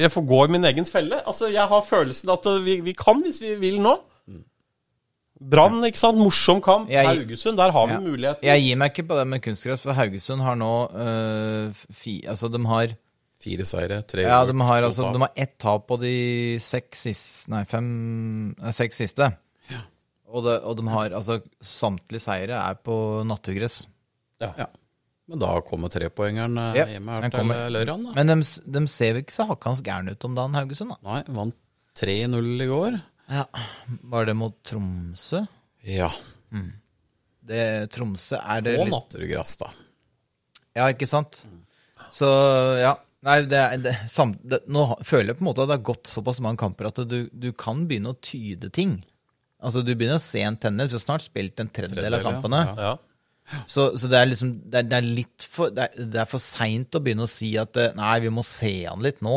jeg får gå i min egen felle. Altså, Jeg har følelsen at vi, vi kan hvis vi vil nå. Brann, ikke sant. Morsom kamp. Jeg- Haugesund, der har vi Ja. muligheten. Jeg gir meg ikke på det med kunstgress, for Haugesund har nå øh, fi, Altså, de har Fire seire, tre Ja, de har, altså, tap. de har ett tap på de seks siste Nei, fem nei, Seks siste. Og, det, og de har altså Samtlige seire er på naturgress. Ja. Men da kommer trepoengeren eh, Ja, hjemme her til eh, lørdagen, da. Men de, de ser jo ikke så hakkans gærne ut om dagen, Haugesund. da. Nei, vant 3-0 i går. Ja. Var det mot Tromsø? Ja. Det, Tromsø er det Og litt naturgress, da. Ja, ikke sant? Så ja. Nei, det, det, sam, det, nå føler jeg på en måte at det har gått såpass mange kamper at du, du kan begynne å tyde ting. Altså, du begynner å se en tenner. Du har snart spilt en tredjedel av kampene. Ja. Ja. Så, så det er liksom Det er, det er litt for Det er, er for seint å begynne å si at eh, nei, vi må se han litt nå.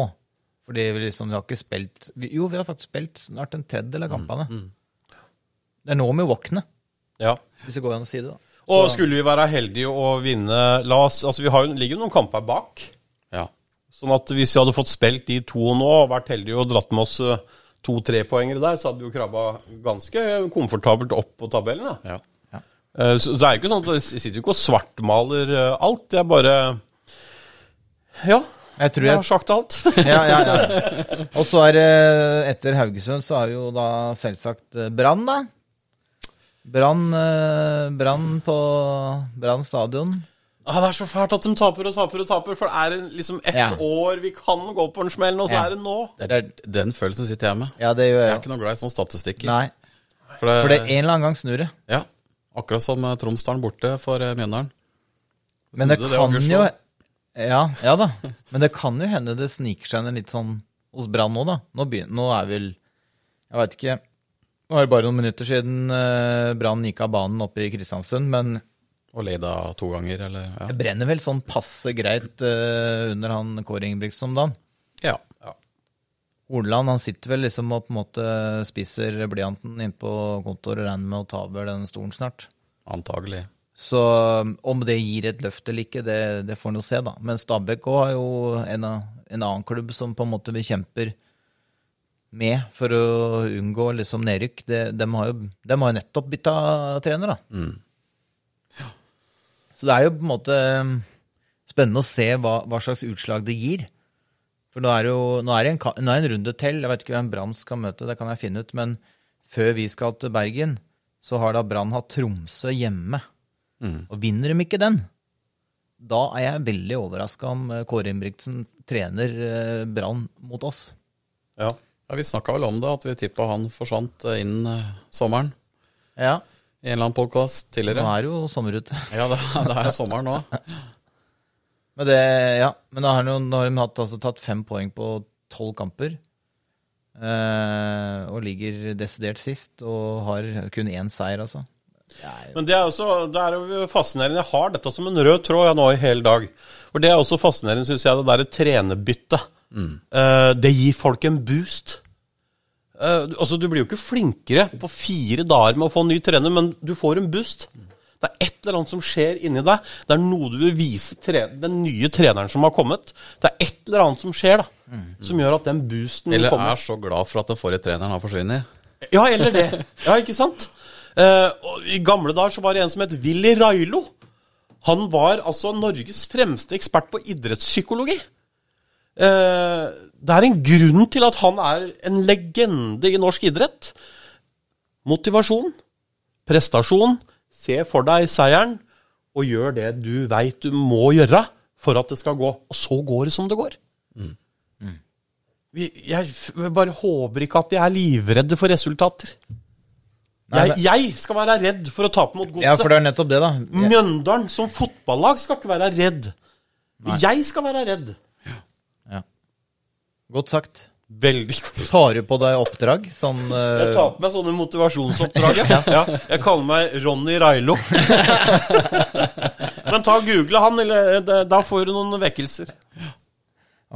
Fordi vi liksom Vi har ikke spilt vi, Jo, vi har faktisk spilt snart en tredjedel av kampene. Det er nå vi våkner, ja. hvis det går an å si det, da. Og skulle vi være heldige å vinne La oss Altså, vi har jo, ligger jo noen kamper bak. Ja. Sånn at hvis vi hadde fått spilt de to nå, og vært heldige og dratt med oss eh, to-tre poengere der, så hadde vi jo krabba ganske komfortabelt opp på tabellen. Da. ja. Eh, Så så det er jo ikke sånn at jeg sitter jo ikke og svartmaler eh, alt. Jeg bare Ja, Jeg tror jeg jeg har sagt alt. ja, ja, ja. Og så er det etter Haugesund, så er jo da selvsagt eh, Brann, da. Brann eh, Brann på Brann stadion. Ah, det er så fælt at de taper og taper og taper, for det er liksom ett Ja. år vi kan gå på en smell, og så Ja. er det nå. Det er, den følelsen sitter jeg med. Ja, det gjør Jeg er ikke noe glad i sånne statistikker. Nei, For det, for det en eller annen gang snur det. Ja, akkurat som eh, Tromsdalen borte for eh, Mjøndalen. Men det det, kan jo ja, ja da. Men det kan jo hende det sniker seg inn litt sånn hos Brann nå, da. Nå, begynner, nå er vel Jeg veit ikke. Nå er det bare noen minutter siden eh, Brann gikk av banen oppe i Kristiansund, men Og Leida to ganger, eller ja. det brenner vel sånn passe greit eh, under han Kåre Ingebrigtsen om dagen. ja. Horneland han sitter vel liksom og på en måte spiser blyanten inn på kontoret og regner med å ta over den stolen snart. Antagelig. Så um, om det gir et løft eller ikke, det, det får en jo se, da. Men Stabæk òg har jo en, en annen klubb som på en måte vi kjemper med for å unngå liksom nedrykk. De, de, har jo, de har jo nettopp bytta trener, da. Så det er jo på en måte um, spennende å se hva, hva slags utslag det gir. For nå er, det jo, nå er en, nå er det en runde til. Jeg vet ikke hvem Brann skal møte, det kan jeg finne ut. Men før vi skal til Bergen, så har da Brann hatt Tromsø hjemme. Og vinner de ikke den, da er jeg veldig overraska om eh, Kåre Ingebrigtsen trener eh, Brann mot oss. Ja. Ja, Vi snakka vel om det, at vi tippa han forsvant eh, innen sommeren. Ja, I en eller annen podkast nå er det jo sommer ute. Ja, det, det er sommer nå. Men, det, ja, men da har de, da har de hatt, altså, tatt fem poeng på tolv kamper. Eh, og ligger desidert sist og har kun én seier, altså. Men det er, også, det er jo fascinerende. Jeg har dette som en rød tråd jeg nå i hele dag. For det er også fascinerende, syns jeg, det derre trenerbyttet. Eh, det gir folk en boost. Uh, altså, du blir jo ikke flinkere på fire dager med å få en ny trener, men du får en boost. Det er et eller annet som skjer inni deg. Det er noe du vil vise den nye treneren som har kommet. Det er et eller annet som skjer, da. Som gjør at den boosten Eller kommer. er så glad for at den forrige treneren har forsvunnet. Ja, eller det. Ja, ikke sant? Eh, I gamle dager så var det en som het Willy Railo. Han var altså Norges fremste ekspert på idrettspsykologi. Eh, det er en grunn til at han er en legende i norsk idrett. Motivasjon, prestasjon, se for deg seieren, og gjør det du veit du må gjøre for at det skal gå. Og så går det som det går. Vi, jeg bare håper ikke at vi er livredde for resultater. Nei, Jeg, jeg skal være redd for å tape mot godset. Ja, for det er nettopp det, da. Mjøndalen som fotballag skal ikke være redd. Jeg skal være redd. Ja. Godt sagt. Veldig godt. Tar du på deg oppdrag sånn Jeg eh, tar på meg sånne motivasjonsoppdrag. ja. Ja, jeg kaller meg Ronny Railo. Men ta og google han, eller eh, da får du noen vekkelser.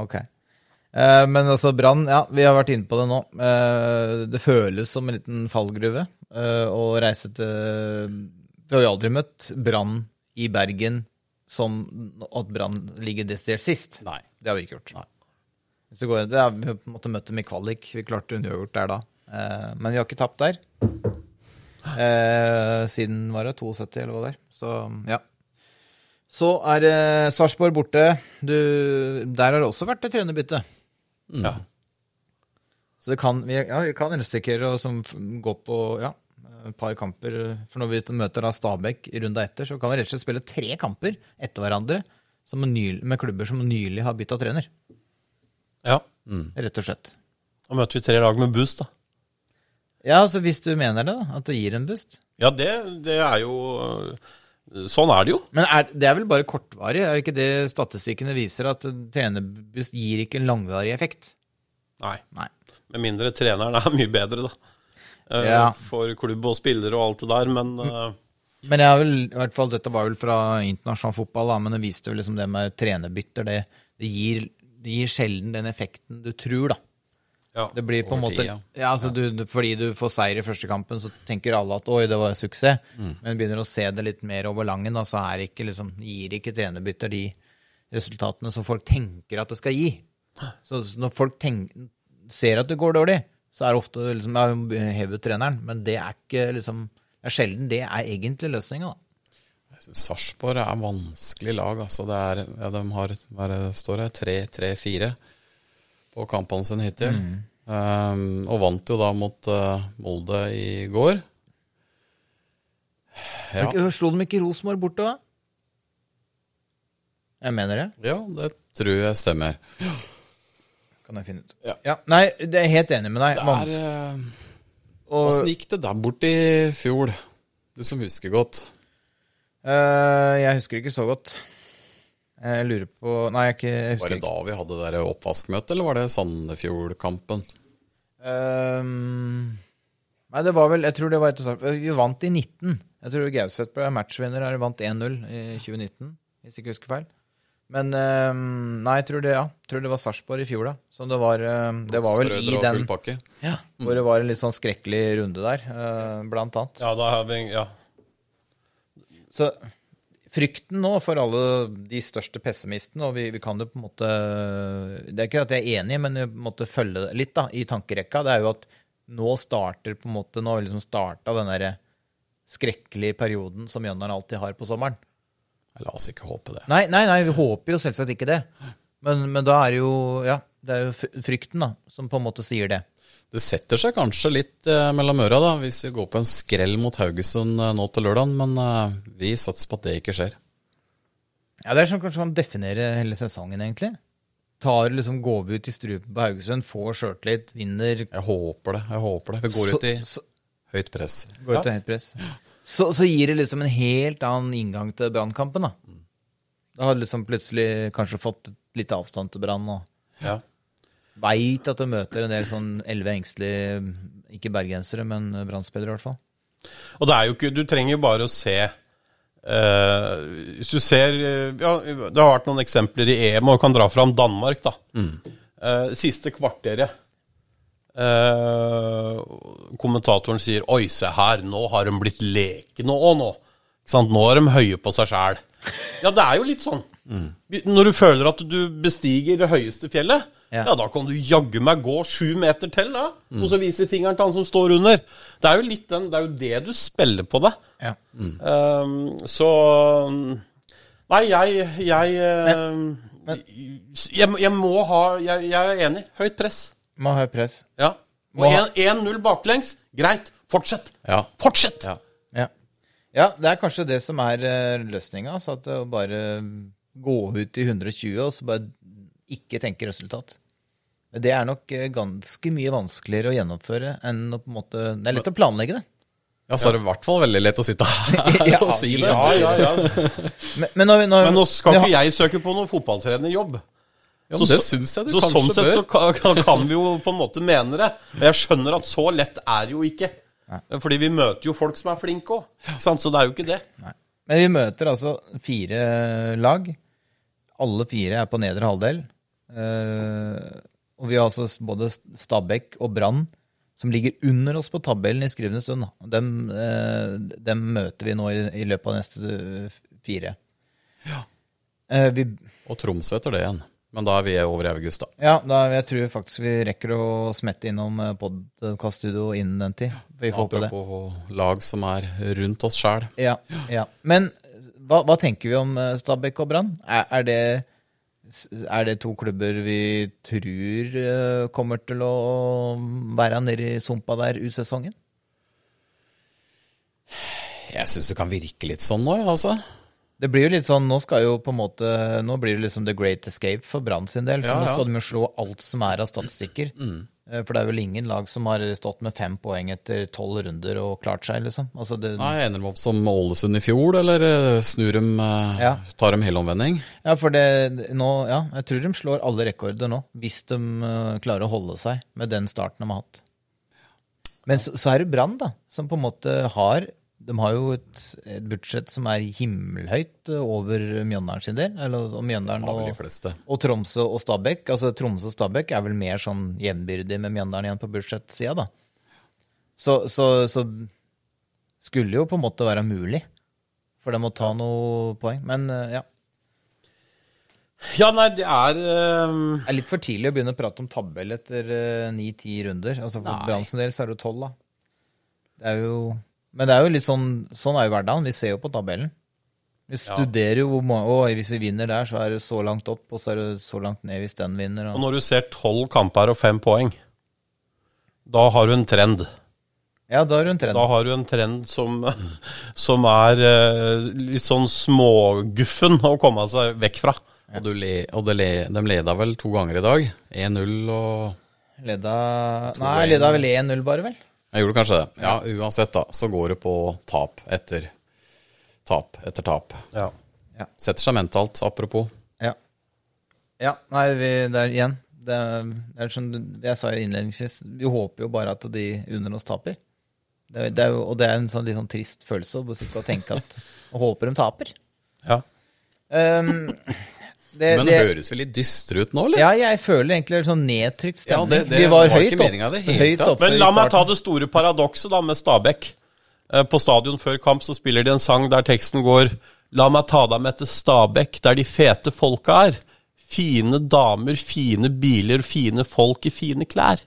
Ok. Eh, men altså, Brann, ja, vi har vært inne på det nå. Eh, det føles som en liten fallgruve eh, å reise til Vi har jo aldri møtt Brann i Bergen som at Brann ligger desidert sist. Nei. Det har vi ikke gjort. Hvis det går, det er, vi har på en måte møtt dem i kvalik. Vi klarte uavgjort der da. Eh, men vi har ikke tapt der. Eh, siden var det 72, eller hva det er. Så ja. Så er det Sarpsborg borte. Du, der har det også vært et trenerbytte. Ja. Så det kan, vi, ja, vi kan risikere å som f- gå på ja, et par kamper. For når vi møter da Stabæk i runda etter, så kan vi rett og slett spille tre kamper etter hverandre som ny, med klubber som nylig har bytta trener. ja. Rett og slett. Da møter vi tre lag med boost, da. Ja, altså hvis du mener det, da. At det gir en boost. Ja, det, det er jo Sånn er det jo. Men er, det er vel bare kortvarig? Er ikke det statistikkene viser, at trenerboost gir ikke en langvarig effekt? Nei. Nei. Med mindre treneren er mye bedre, da. Eh, Ja. For klubb og spillere og alt det der, men eh, Men jeg har vel, i hvert fall, dette var vel fra internasjonal fotball, da, men det viste vel liksom det med trenerbytter. Det, det, gir, det gir sjelden den effekten du tror, da. ja. Det blir på en måte tid, ja. ja, altså du, du- Fordi du får seier i første kampen, så tenker alle at oi, det var suksess. Men begynner å se det litt mer over langen, da, så er ikke, liksom, gir ikke trenerbytter de resultatene som folk tenker at det skal gi. Så når folk tenker, ser at det går dårlig, så er det ofte liksom, ja, hev ut treneren. Men det er ikke liksom Det er sjelden det er egentlig løsninga. Sarpsborg er vanskelig lag. altså det er, ja, De har hva det står her, 3-3-4 på kampene sine hittil. Um, og vant jo da mot uh, Molde i går. Ja, Slo de ikke Rosenborg borte, da? Jeg mener det. ja, det tror jeg stemmer. Kan jeg finne ut. Ja. Nei, det er jeg helt enig med deg. Det Vans- er, eh, og- Åssen gikk det der borte i fjor? Du som husker godt. Eh, jeg husker ikke så godt. Jeg lurer på Nei, jeg, ikke, jeg Var husker det ikke. da vi hadde det der oppvaskmøtet, eller var det Sandefjordkampen? Ehm, nei, det var vel Jeg tror det var etter start. Vi vant i 19. Jeg tror Gauseth ble matchvinner her. Vant 1-0 i 2019, hvis jeg ikke husker feil. Men ehm, nei, jeg tror det, ja. Jeg tror det var Sarpsborg i fjor, da. Så det var, ehm, det var vel i den ja, Hvor det var en litt sånn skrekkelig runde der, eh, blant annet. ja, da har vi Ja. Så frykten nå for alle de største pessimistene, og vi, vi kan jo på en måte Det er ikke at jeg er enig, men vi måtte følge det litt da, i tankerekka. Det er jo at nå starter på en måte Nå har vi liksom starta den derre skrekkelige perioden som Jønnar alltid har på sommeren. La oss ikke håpe det. Nei, nei, nei, vi håper jo selvsagt ikke det. Men, men da er jo Ja, det er jo frykten da, som på en måte sier det. Det setter seg kanskje litt eh, mellom øra da, hvis vi går på en skrell mot Haugesund eh, nå til lørdag, men eh, vi satser på at det ikke skjer. Ja, Det er sånn kanskje kan definere hele sesongen, egentlig. Tar liksom, Går vi ut i strupen på Haugesund, får sjøltillit, vinner Jeg håper det. jeg håper det. Vi går så- ut i så, høyt press. Går ut i høyt press. Så, så gir det liksom en helt annen inngang til brannkampen, da. Da har du liksom plutselig kanskje fått litt avstand til Brann og ja. veit at du møter en del sånn elleve engstelige, ikke bergensere, men Brann-spillere i hvert fall. Og det er jo ikke Du trenger jo bare å se Uh, Hvis du ser ja, Det har vært noen eksempler i EM, og kan dra fram Danmark, da. Eh, siste kvarteret. Eh, kommentatoren sier 'oi, se her, nå har de blitt lekne òg, nå'. Nå er de høye på seg sjæl. Ja, det er jo litt sånn. Når du føler at du bestiger det høyeste fjellet, Ja. ja, da kan du jaggu meg gå sju meter til, da. Og så vise fingeren til han som står under. Det er jo litt den, det er jo det du spiller på deg. Ja. Um, så Nei, jeg Jeg, um, jeg, jeg må ha jeg, jeg er enig. Høyt press. Må ha høyt press. Ja. Og 1-0 baklengs. Greit. Fortsett. Ja. Fortsett! ja. Ja. ja, det er kanskje det som er uh, løsninga. Så at å bare gå ut i 120 og så bare ikke tenke resultat. Det er nok eh, ganske mye vanskeligere å gjennomføre enn å på en måte Det er lett å planlegge det. Ja, så er det i hvert fall veldig lett å sitte her Ja, og si det. Ja, ja, ja. Men, men, når vi, når, Men nå skal ikke jeg søke på noen fotballtrenerjobb. Ja, så, det syns jeg du så kanskje sånn sett bør. så kan, kan- vi jo på en måte mene det. Men jeg skjønner at så lett er det jo ikke. Fordi vi møter jo folk som er flinke òg. Så det er jo ikke det. Men vi møter altså fire lag. Alle fire er på nedre halvdel. Eh, og vi har altså både Stabæk og Brann som ligger under oss på tabellen i skrivende stund. Dem, eh, dem møter vi nå i, i løpet av neste fire. fire. Eh, vi, Og Tromsø etter det igjen. Men da er vi over i august, da. ja, da, jeg tror faktisk vi rekker å smette innom eh, podkaststudio innen den tid. Vi får håpe det. Apropos lag som er rundt oss sjæl. Ja, ja. Men hva, hva tenker vi om eh, Stabæk og Brann? Er, er, det, er det to klubber vi tror eh, kommer til å være nede i sumpa der ut sesongen? Jeg syns det kan virke litt sånn nå, ja, altså. Det blir jo litt sånn, Nå skal jo på en måte, nå blir det liksom the great escape for Brann sin del. For Ja, nå skal de jo slå alt som er av statistikker. Mm. For det er vel ingen lag som har stått med fem poeng etter tolv runder og klart seg, liksom. Altså det, Nei, Ender de opp som Ålesund i fjor, eller eh, snur de eh, Ja. Tar de helomvending? Ja, for det nå Ja, jeg tror de slår alle rekorder nå, hvis de eh, klarer å holde seg med den starten de har hatt. Men så, så er det Brann, da, som på en måte har De har jo et, et budsjett som er himmelhøyt eh, over Mjøndalen sin del. Eller og Mjøndalen og, og Tromsø og Stabæk. Altså Tromsø og Stabæk er vel mer sånn jevnbyrdig med Mjøndalen igjen på budsjettsida, da. Så, så, så skulle jo på en måte være mulig for dem å ta noe poeng. Men eh, ja. Ja, nei, det er eh, Det er litt for tidlig å begynne å prate om tabell etter ni-ti runder. Altså For Brann sin del så er det jo tolv, da. Det er jo Men det er jo litt sånn Sånn er jo hverdagen. Vi ser jo på tabellen. Vi studerer jo hvor mange Å, hvis vi vinner der, så er det så langt opp, og så er det så langt ned hvis den vinner. Og Og... når du ser tolv kamper og fem poeng, da har du en trend. Ja, da har du en trend. Da har du en trend som, som er eh, litt sånn småguffen å komme seg vekk fra. Og, du le, og det le, de leda vel to ganger i dag. 1-0 og Leda Nei, leda vel 1-0, bare, vel? Jeg gjorde kanskje det. Ja, uansett, da, så går det på tap etter tap etter tap. Ja. Setter seg mentalt, apropos. Ja. Ja, nei, vi, det er igjen det er, det er som jeg sa innledningsvis, vi håper jo bare at de under oss taper. Det, er- det er jo, og det er en sånn litt sånn trist følelse å sitte og tenke at Og håper de taper. Ja. Um, det, Men det høres vel litt dystre ut nå, eller? Ja, jeg føler egentlig en sånn nedtrykt Ja, stemning. det- det vi var, var høyt opp, det høyt oppe Men la meg ta det store paradokset da med Stabæk. Eh, På stadion før kamp så spiller de en sang der teksten går La meg ta deg med til Stabæk, der de fete folka er. Fine damer, fine biler, fine folk i fine klær.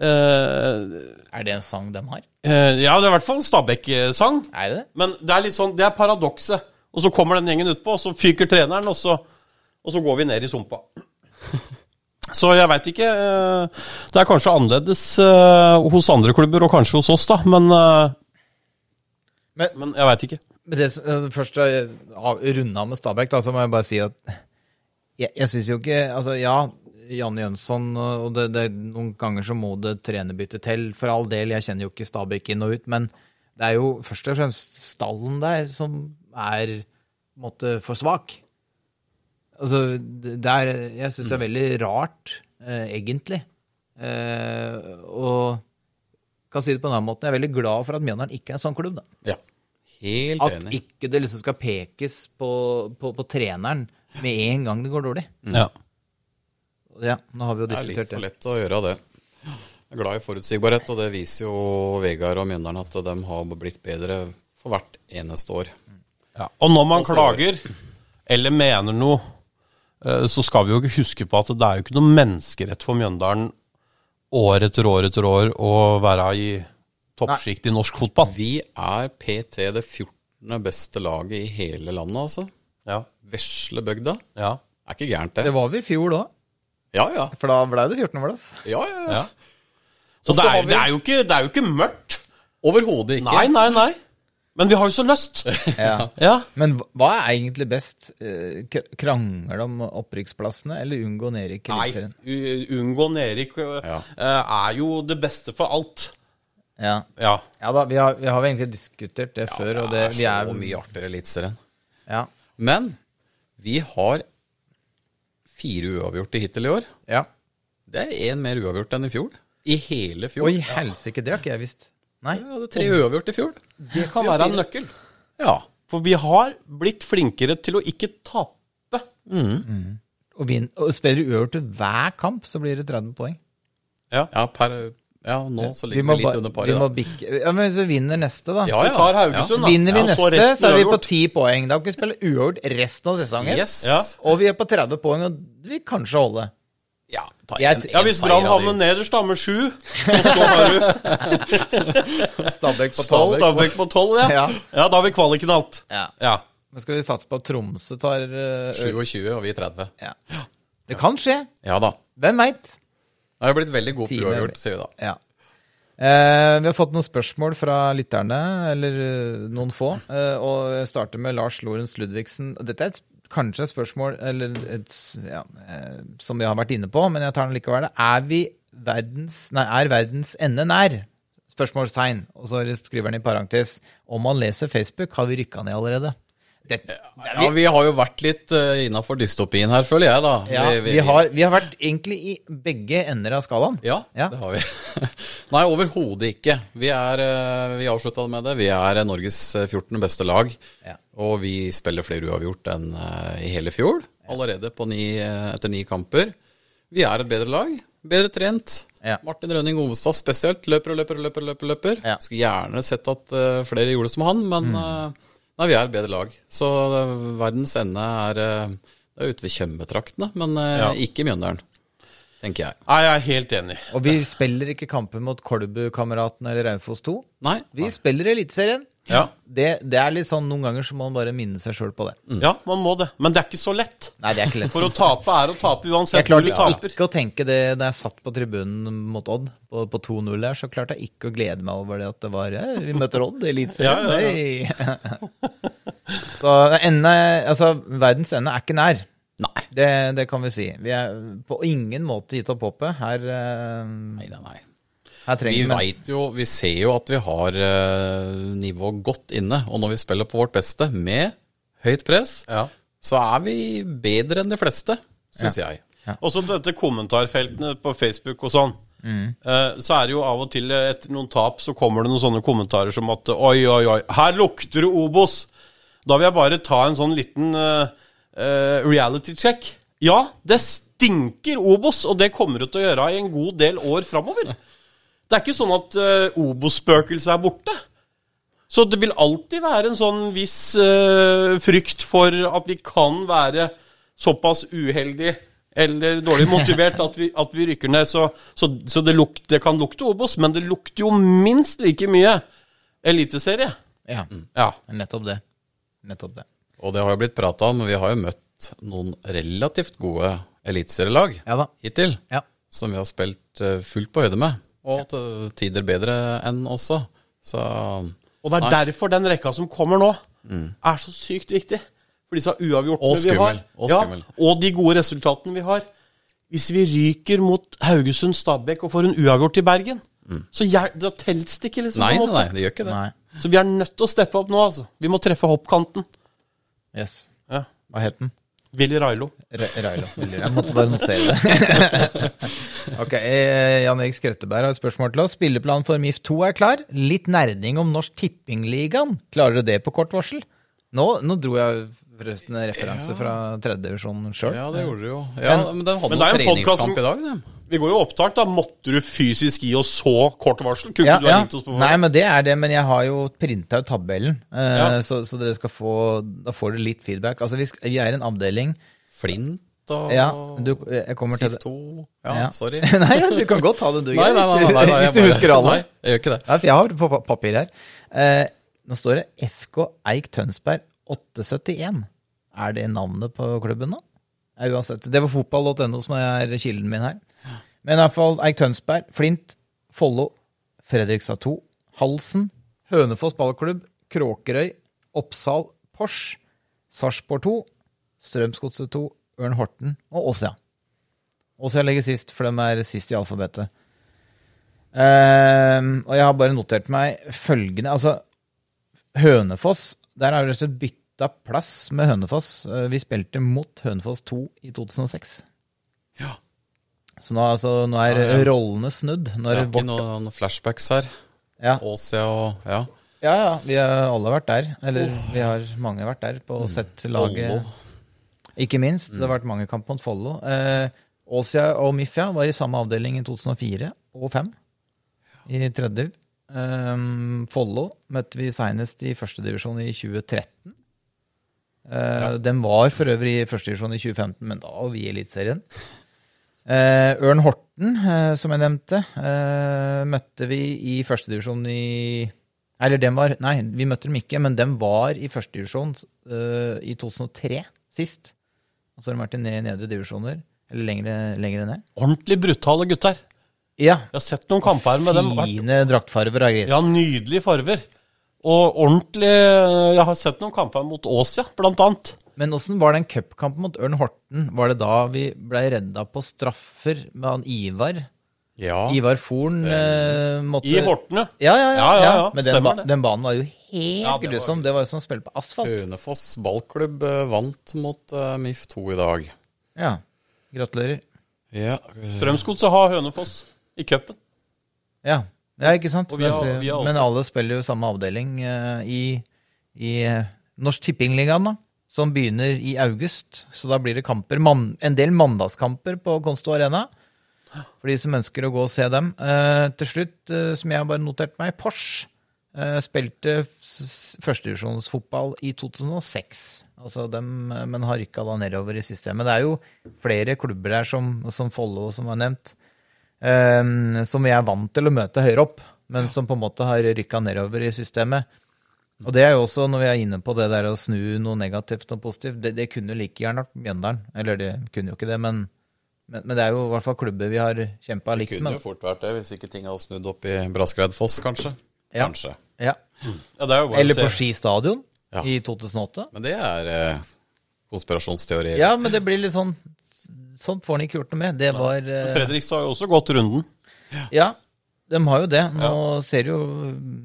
Uh, Er det en sang de har? Uh, ja, det er i hvert fall en Stabæk-sang. Er det det? Men det er litt sånn, det er paradokset. Og så kommer den gjengen utpå, og så fyker treneren, og så, og så går vi ned i sumpa. Så jeg veit ikke. eh, Det er kanskje annerledes eh, hos andre klubber, og kanskje hos oss, da. Men, eh, Men- men jeg veit ikke. Men det, altså, først runda med Stabæk, da, så må jeg bare si at jeg, jeg syns jo ikke Altså, ja, Janne Jønsson, og det, det, noen ganger så må det trenerbytte til. For all del, jeg kjenner jo ikke Stabæk inn og ut, men det er jo først og fremst stallen der som er måtte, for svak. Altså, det det er Jeg syns det er veldig rart, eh, egentlig. Eh, og kan si det på en annen måte. Jeg er veldig glad for at Mjøndalen ikke er en sånn klubb, da. Ja. Helt At enig. ikke det liksom skal pekes på, på, på treneren med en gang det går dårlig. Ja. Ja, nå har vi jo Det er litt for lett å gjøre det. Jeg er glad i forutsigbarhet, og det viser jo Vegard og Mjøndalen at de har blitt bedre for hvert eneste år. Ja. Og når man klager, eller mener noe, eh, så skal vi jo ikke huske på at det er jo ikke noe menneskerett for Mjøndalen år etter år etter år å være i toppsjikt i norsk fotball. Vi er PT det 14. beste laget i hele landet, altså. Ja. Veslebygda. Ja. Er ikke gærent, Det det. var vi i fjor da, Ja, ja. for da ble det 14.-plass. ja, ja, ja. Ja. Så det er, vi- det, er jo ikke, det er jo ikke mørkt. Overhodet ikke. Nei, nei, nei. Men vi har jo så lyst. Ja. Ja. Men hva- er egentlig best? Eh, Krangle om opprykksplassene eller unngå nedrykk i Nei, Eliteserien? u- unngå nedrykk Ja. øh, er jo det beste for alt. Ja. Ja. ja da, vi har, vi har egentlig diskutert det Ja, før, og det det, er vi er så mye artigere Eliteserien. Ja. Men vi har fire uavgjorte hittil i år. ja. Det er én mer uavgjort enn i fjor. I hele fjor. Oi, helsike, det har ikke jeg visst. Nei. Vi hadde tre uavgjort i fjor. Det kan være en nøkkel. Ja. For vi har blitt flinkere til å ikke tape. Og, vi, og spiller uavgjort til hver kamp, så blir det 30 poeng. ja, per, ja nå så Vi ligger må, vi litt under under vi paret, må bikke Ja, men hvis vi vinner neste, da. Ja, Vi tar Haugesund, da. Vinner vi Ja, så neste, så er vi på uavgjort. 10 poeng. Da kan vi spille uavgjort resten av sesongen. Yes. Ja. Og vi er på 30 poeng, og vi vil kanskje holde. Ja, en, Ja, hvis Brann havner nederst da med sju, og så har du Stabæk på tolv. Stabæk på tolv, ja. Ja. ja, da har vi kvaliken alt. Ja. Ja. Men skal vi satse på at Tromsø tar uh, 27, og vi 30. ja. Det kan skje. Ja da. Hvem veit? Det har blitt veldig god på uavgjort, sier vi da. Ja. Eh, vi har fått noen spørsmål fra lytterne, eller eh, noen få. Eh, og jeg starter med Lars Lorentz Ludvigsen. Dette er et kanskje et spørsmål eller et, ja, eh, som vi har vært inne på, men jeg tar den likevel. Er, vi verdens, nei, er verdens ende nær? Spørsmålstegn. Og så skriver han i parentes om man leser Facebook, har vi rykka ned allerede. Det, Ja, vi har jo vært litt uh, innafor dystopien her, føler jeg, da. ja, vi, har, vi har vært egentlig i begge ender av skalaen. Ja, Ja. det har vi. Nei, overhodet ikke. Vi, er, uh, vi avslutta med det. Vi er eh, Norges eh, 14. beste lag. Ja. Og vi spiller flere uavgjort enn uh, i hele fjor. Allerede på ni, uh, etter ni kamper. Vi er et bedre lag. Bedre trent. Ja. Martin Rønning Ovestad spesielt. Løper og løper og løper. løper, løper. Ja. Mm. Skulle gjerne sett at flere gjorde det som han, men eh, nei, vi er et bedre lag. Så eh, verdens ende er, eh, er ute ved Tjøme-traktene, men eh, Ja. ikke Mjøndalen, tenker jeg. Nei, jeg er helt enig. Og vi spiller ikke kampen mot Kolbu-kameratene eller Raufoss 2. Nei, Vi spiller Eliteserien. Ja. Det, det er litt sånn noen ganger så må man bare minne seg sjøl på det. ja, man må det. Men det er ikke så lett. Nei, det er ikke lett. For å tape er å tape uansett hvor du taper. ikke å tenke det da jeg satt på tribunen mot Odd på, på 2-0 der, så klarte jeg ikke å glede meg over det at det var eh, Vi møter Odd i Eliteserien. Ja, ja, så ende, altså, verdens ende er ikke nær. nei. Det, det kan vi si. Vi er på ingen måte gitt opp håpet. Her, eh, Nei, nei, Vi veit vet jo, vi ser jo at vi har uh, nivået godt inne. Og når vi spiller på vårt beste med høyt press, Ja. så er vi bedre enn de fleste, syns jeg. Og så dette kommentarfeltene på Facebook og sånn. Mm. så er det jo av og til eh, etter noen tap så kommer det noen sånne kommentarer som at Oi, oi, oi, her lukter det Obos! Da vil jeg bare ta en sånn liten uh, eh, reality check. Ja, det stinker Obos, og det kommer det til å gjøre i en god del år framover. Det er ikke sånn at uh, Obos-spøkelset er borte. Så det vil alltid være en sånn viss uh, frykt for at vi kan være såpass uheldige eller dårlig motivert at vi, at vi rykker ned. Så, så, så det, luk, det kan lukte Obos, men det lukter jo minst like mye eliteserie. Ja, Ja. nettopp det. Nettopp det. Og det har jo blitt prata om, vi har jo møtt noen relativt gode eliteserielag Ja hittil, Ja. som vi har spilt eh, fullt på høyde med. Og til tider bedre enn også. Så Og det er Nei. derfor den rekka som kommer nå, er så sykt viktig. For disse uavgjortene Og vi har. Og skummel. Ja, og de gode resultatene vi har. Hvis vi ryker mot Haugesund Stabæk og får en uavgjort i Bergen, så jeg, da telles det ikke, liksom. Nei, på en måte. nei, det gjør ikke det. Nei. Så vi er nødt til å steppe opp nå, altså. Vi må treffe hoppkanten. Yes. Ja. Hva het den? Willy Railo. Railo. Jeg måtte bare notere det. ok, eh, Jan Erik Skretteberg har et spørsmål til oss. Spilleplan for MIF 2 er klar. Litt nerding om Norsk Tippingligaen. Klarer du det på kort varsel? Nå, nå dro jeg forresten en referanse fra tredjedivisjonen sjøl. Ja, det gjorde du jo. Ja, men den hadde Men det er noen som- treningskamp i dag, det. Vi går jo i opptak, da. Måtte du fysisk gi oss så kort varsel? Kunne Ja, du ha ja. ringt oss på Nei, men det er det. Men jeg har jo printa ut tabellen, eh, Ja. så, så dere skal få Da får dere litt feedback. Altså, vi, sk- vi er en avdeling Flint og Ja, du, jeg kommer til SIF det. 2 Ja, Ja. sorry. Nei, ja, du kan godt ta det, du. Nei, nei, nei, nei, nei, hvis du bare- husker alle. Nei, jeg gjør ikke det. Ja, for jeg har det på papir her. Eh, nå står det FK Eik Tønsberg 871. Er det navnet på klubben nå? Ja, uansett. Det var fotball.no som er kilden min her. Men i hvert fall Eik Tønsberg, Flint, Follo, Fredrikstad 2, Halsen, Hønefoss ballklubb, Kråkerøy, Oppsal, Pors, Sarpsborg 2, Strømsgodset 2, Ørn Horten og Åsia. Åsia ligger sist, for de er sist i alfabetet. Uh, og jeg har bare notert meg følgende Altså, Hønefoss Der har vi rett og slett bytta plass med Hønefoss. Uh, Vi spilte mot Hønefoss 2 i 2006. Ja. Så nå, altså, nå er Ja, ja. rollene snudd. Når Det er ikke vårt noen flashbacks her. ja. Åsia og Ja. ja, ja, vi har alle vært der. Eller vi har mange vært der på mm. sett laget. Follo. Ikke minst. Det har vært mange kamp mot Follo. Eh, Åsia og Mifja var i samme avdeling i 2004 og 2005 i tredje. Um, Follo møtte vi senest i førstedivisjon i 2013. Uh, Den var for øvrig i førstedivisjon i 2015, men da var vi i Eliteserien. Eh, Ørn Horten, eh, som jeg nevnte, eh, møtte vi i førstedivisjon i Eller dem var Nei, vi møtte dem ikke, men dem var i førstedivisjon eh, i 2003 sist. Og så har de vært i ned- nedre divisjoner. Eller lengre, lengre ned. Ordentlig brutale gutter. Ja. Jeg har sett noen kamper med dem. Fine draktfarver. Ja, nydelige farver. Og ordentlig Jeg har sett noen kamper mot Åsia, blant annet. Men åssen var den cupkampen mot Ørn Horten? Var det da vi blei redda på straffer med han Ivar? Ja, Ivar Forn eh, måtte I Horten, ja. Ja, ja, ja. Ja, ja, ja, Men den, ba det. den banen var jo helt Ja, det var grusom. Det var jo som å spille på asfalt. Hønefoss ballklubb eh, vant mot uh, MIF 2 i dag. Ja. Gratulerer. Ja, Strømsgodset har Hønefoss i cupen. Ja, ja ikke sant? Har- Men alle spiller jo samme avdeling uh, i, i eh, Norsk Tippingligaen, da. Som begynner i august. Så da blir det kamper, man, en del mandagskamper på Konsto Arena. For de som ønsker å gå og se dem. Eh, til slutt, eh, som jeg har bare notert meg, Porsche eh, spilte førstedivisjonsfotball i 2006. Altså dem, eh, men har rykka da nedover i systemet. Det er jo flere klubber her, som, som Follo, som var nevnt, eh, som vi er vant til å møte høyere opp, men som på en måte har rykka nedover i systemet. Og det er jo også, når vi er inne på det der å snu noe negativt og positivt, det, det kunne like gjerne vært Mjøndalen. Eller det kunne jo ikke det, men, men, men det er jo i hvert fall klubber vi har kjempa likt kunne med. jo fort vært det, hvis ikke ting hadde snudd opp i Braskreidfoss, kanskje. Ja. Kanskje. Ja. Ja, det er Eller på. Ski stadion Ja. i 2008. Men det er eh, konspirasjonsteorier. Ja, men det blir litt sånn Sånt får han ikke gjort noe med. Det var eh, Fredrikstad har jo også gått runden. Ja, de har jo det. Nå ser det jo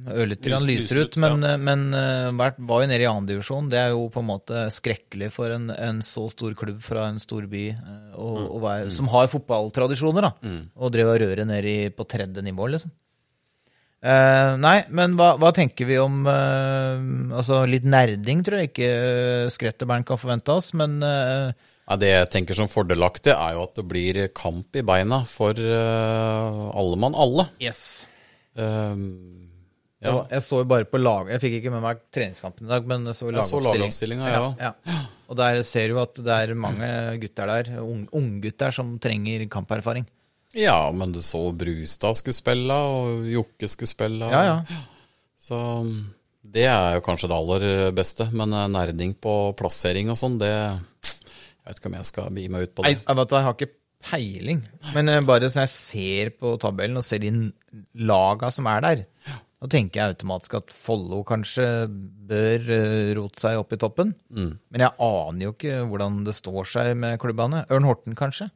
ørlite grann Lys- lysere lyser ut, men, ja. men eh, var jo nede i andredivisjon. Det er jo på en måte skrekkelig for en, en så stor klubb fra en stor by eh, være, som har fotballtradisjoner, da. Og drev og røre ned i, på tredje nivå, liksom. Eh, nei, men hva, hva tenker vi om eh, Altså, litt nerding tror jeg ikke uh, Skretterbern kan forvente oss, men eh, Det jeg tenker som fordelaktig, er jo at det blir kamp i beina for uh, alle mann alle. yes. Um, Jeg, ja, jeg så jo bare på lag... Jeg fikk ikke med meg treningskampen i dag, men jeg så lagoppstillinga, ja. Ja. Og der ser du at det er mange gutter der, ung- unggutter, som trenger kamperfaring. Ja, men du så Brustad skulle spille, og Jokke skulle spille. Ja, ja. Så det er jo kanskje det aller beste. Men eh, nerding på plassering og sånn, det Jeg vet ikke om jeg skal begi meg ut på det. jeg, vet, hva, jeg har ikke peiling. Men eh, bare så jeg ser på tabellen og ser de laga som er der, da tenker jeg automatisk at Follo kanskje bør eh, rote seg opp i toppen. Men jeg aner jo ikke hvordan det står seg med klubbene. Ørn Horten, kanskje.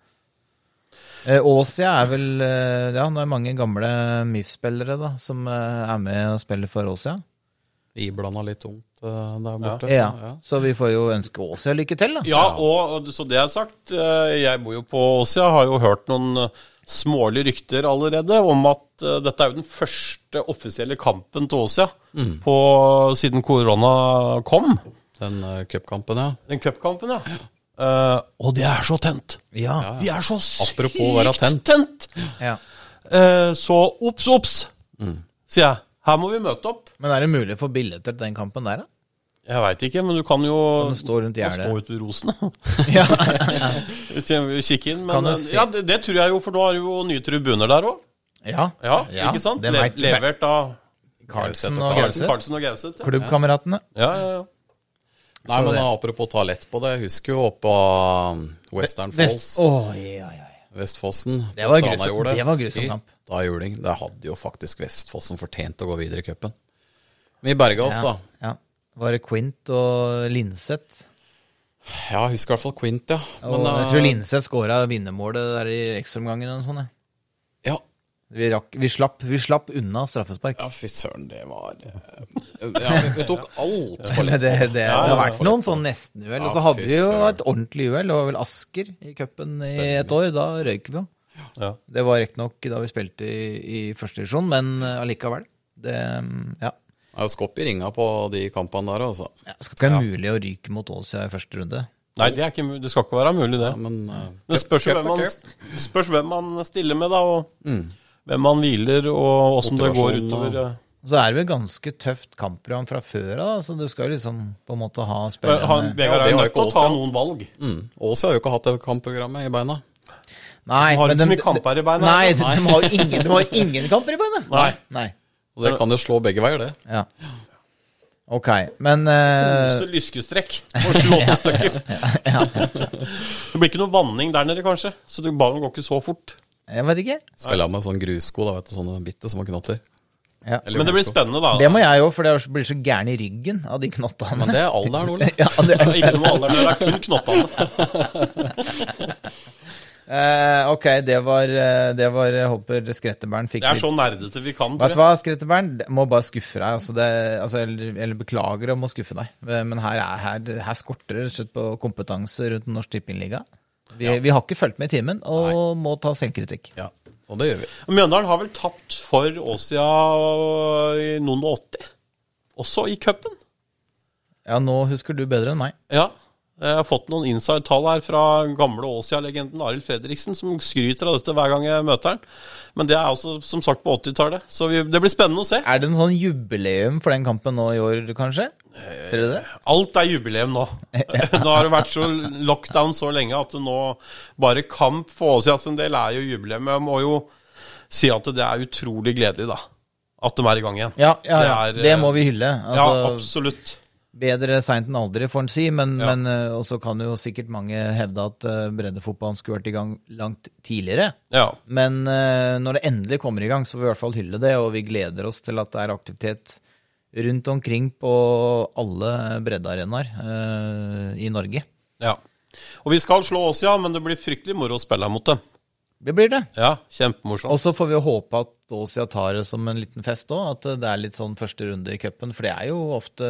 Eh, Åsia er vel Ja, det er mange gamle MIF-spillere da, som er med og spiller for Åsia. Iblanda litt tungt eh, der borte. Ja. Så, ja. Så vi får jo ønske Åsia lykke til, da. Ja, og så det er sagt, eh, jeg bor jo på Åsia, har jo hørt noen eh, smålige rykter allerede om at dette er jo den første offisielle kampen til Åsia på, siden korona kom. Den uh, cupkampen, ja. Den cupkampen, ja. Uh, og det er så tent! Ja. De er så sykt tent. tent! ja. Uh, så obs, obs, sier jeg. Her må vi møte opp. Men er det mulig å få billetter til den kampen der, da? Jeg veit ikke, men du kan jo Kan du stå rundt gjerdet? stå ute ved rosene. Ja, ja, ja. Kikke inn. Men eh, ja, det, det tror jeg jo, for nå er du jo nye tribuner der òg. ja. Ja, ikke sant? Le levert av Carlsen og Gauseth. Ja. Klubbkameratene. Ja, ja, ja. Nei, men apropos ta lett på det. Jeg husker jo oppe av Western Falls, Vest... oh, ja, ja, ja. Vestfossen. Det var grusom- gjorde det var grusom kamp. Da juling. Det hadde jo faktisk Vestfossen fortjent å gå videre i cupen. Vi berga oss, da. ja. Var det Quint og Linseth? Ja, jeg husker i hvert fall Quint, ja. Og jeg tror eh, Linseth skåra vinnermålet der i ekstraomgangen eller noe sånt. Vi, rakk, vi, slapp, vi slapp unna straffespark. ja, fy søren, det var eh, Ja, vi, vi tok altfor lett det, det, det. det har vært noen sånn nesten-uhell. Og så hadde vi jo et ordentlig uhell. Det var vel Asker i cupen i et år. Da røyk vi jo. Ja. Det var riktignok da vi spilte i, i første divisjon, men eh, allikevel. Det, mm, ja. Det er jo skopp i ringa på de kampene der, altså. Ja, Det skal ikke være mulig å ryke mot Åsia i første runde. Nei, det, er ikke, det skal ikke være mulig, det. Ja, men uh, men spørs hvem man, spørs hvem man stiller med, da, og hvem man hviler, og åssen det går og- utover. eh. Så er det vel ganske tøft kampprogram fra før av, så du skal liksom på en måte ha Han, med Vegard Ja, er jo nødt til å ta noen valg. Mm. Åse har jo ikke hatt det kampprogrammet i beina. Nei, Har ikke så mye kamper i beina, Nei, nei. de, de har ingen, de har ingen kamper i beina. Nei. Nei. Og det kan jo slå begge veier, det. Ja. Ok, men uh... Så lyskestrekk og slåttestykker. Det blir ikke noe vanning der nede, kanskje, så ballen går ikke så fort. Jeg vet ikke. Spiller med sånn grussko, da, vet du, sånne bitte små knotter. Ja. Men det blir spennende, da. Det må jeg òg, for det blir så gæren i ryggen av de knottene. Men det er alderen, Ole. ja, det er, Ikke noe alder, det er kun knottene. Uh, ok, det var, eh, det var håper Skretteberg fikk Det er så nerdete vi kan, Vet du hva, Skretteberg? Må bare skuffe deg. Altså det, altså, eller, eller beklager om å skuffe deg. Eh, Men her, er, her, her skorter det rett og slett på kompetanse rundt Norsk Tippingliga. Vi, vi har ikke fulgt med i timen og må ta selvkritikk. Ja, og det gjør vi. Mjøndalen har vel tapt for Åsia i noen og åtti. Også i cupen. Ja, nå husker du bedre enn meg. Ja. Jeg har fått noen inside-tall her fra gamle Åsia-legenden Arild Fredriksen, som skryter av dette hver gang jeg møter han. Men det er altså som sagt på 80-tallet, så vi, det blir spennende å se. Er det en sånn jubileum for den kampen nå i år, kanskje? Tror du det? Alt er jubileum nå. nå har det vært så lockdown så lenge at det nå bare kamp for Åsia sin del er jo jubileum. Jeg må jo si at det er utrolig gledelig, da. At de er i gang igjen. Ja, ja, ja. Det Det, er, må vi hylle. ja, Altså, absolutt. Bedre seint enn aldri, får en si. Men, Ja. men eh, også kan jo sikkert mange hevde at eh, breddefotballen skulle vært i gang langt tidligere. Ja. Men eh, når det endelig kommer i gang, så får vi i hvert fall hylle det, og vi gleder oss til at det er aktivitet rundt omkring på alle breddearenaer i Norge. ja. Og vi skal slå Åsia, men det blir fryktelig moro å spille mot dem. Det blir det. Ja, kjempemorsomt. Og så får vi jo håpe at Åsia tar det som en liten fest òg, at det er litt sånn første runde i cupen. For det er jo ofte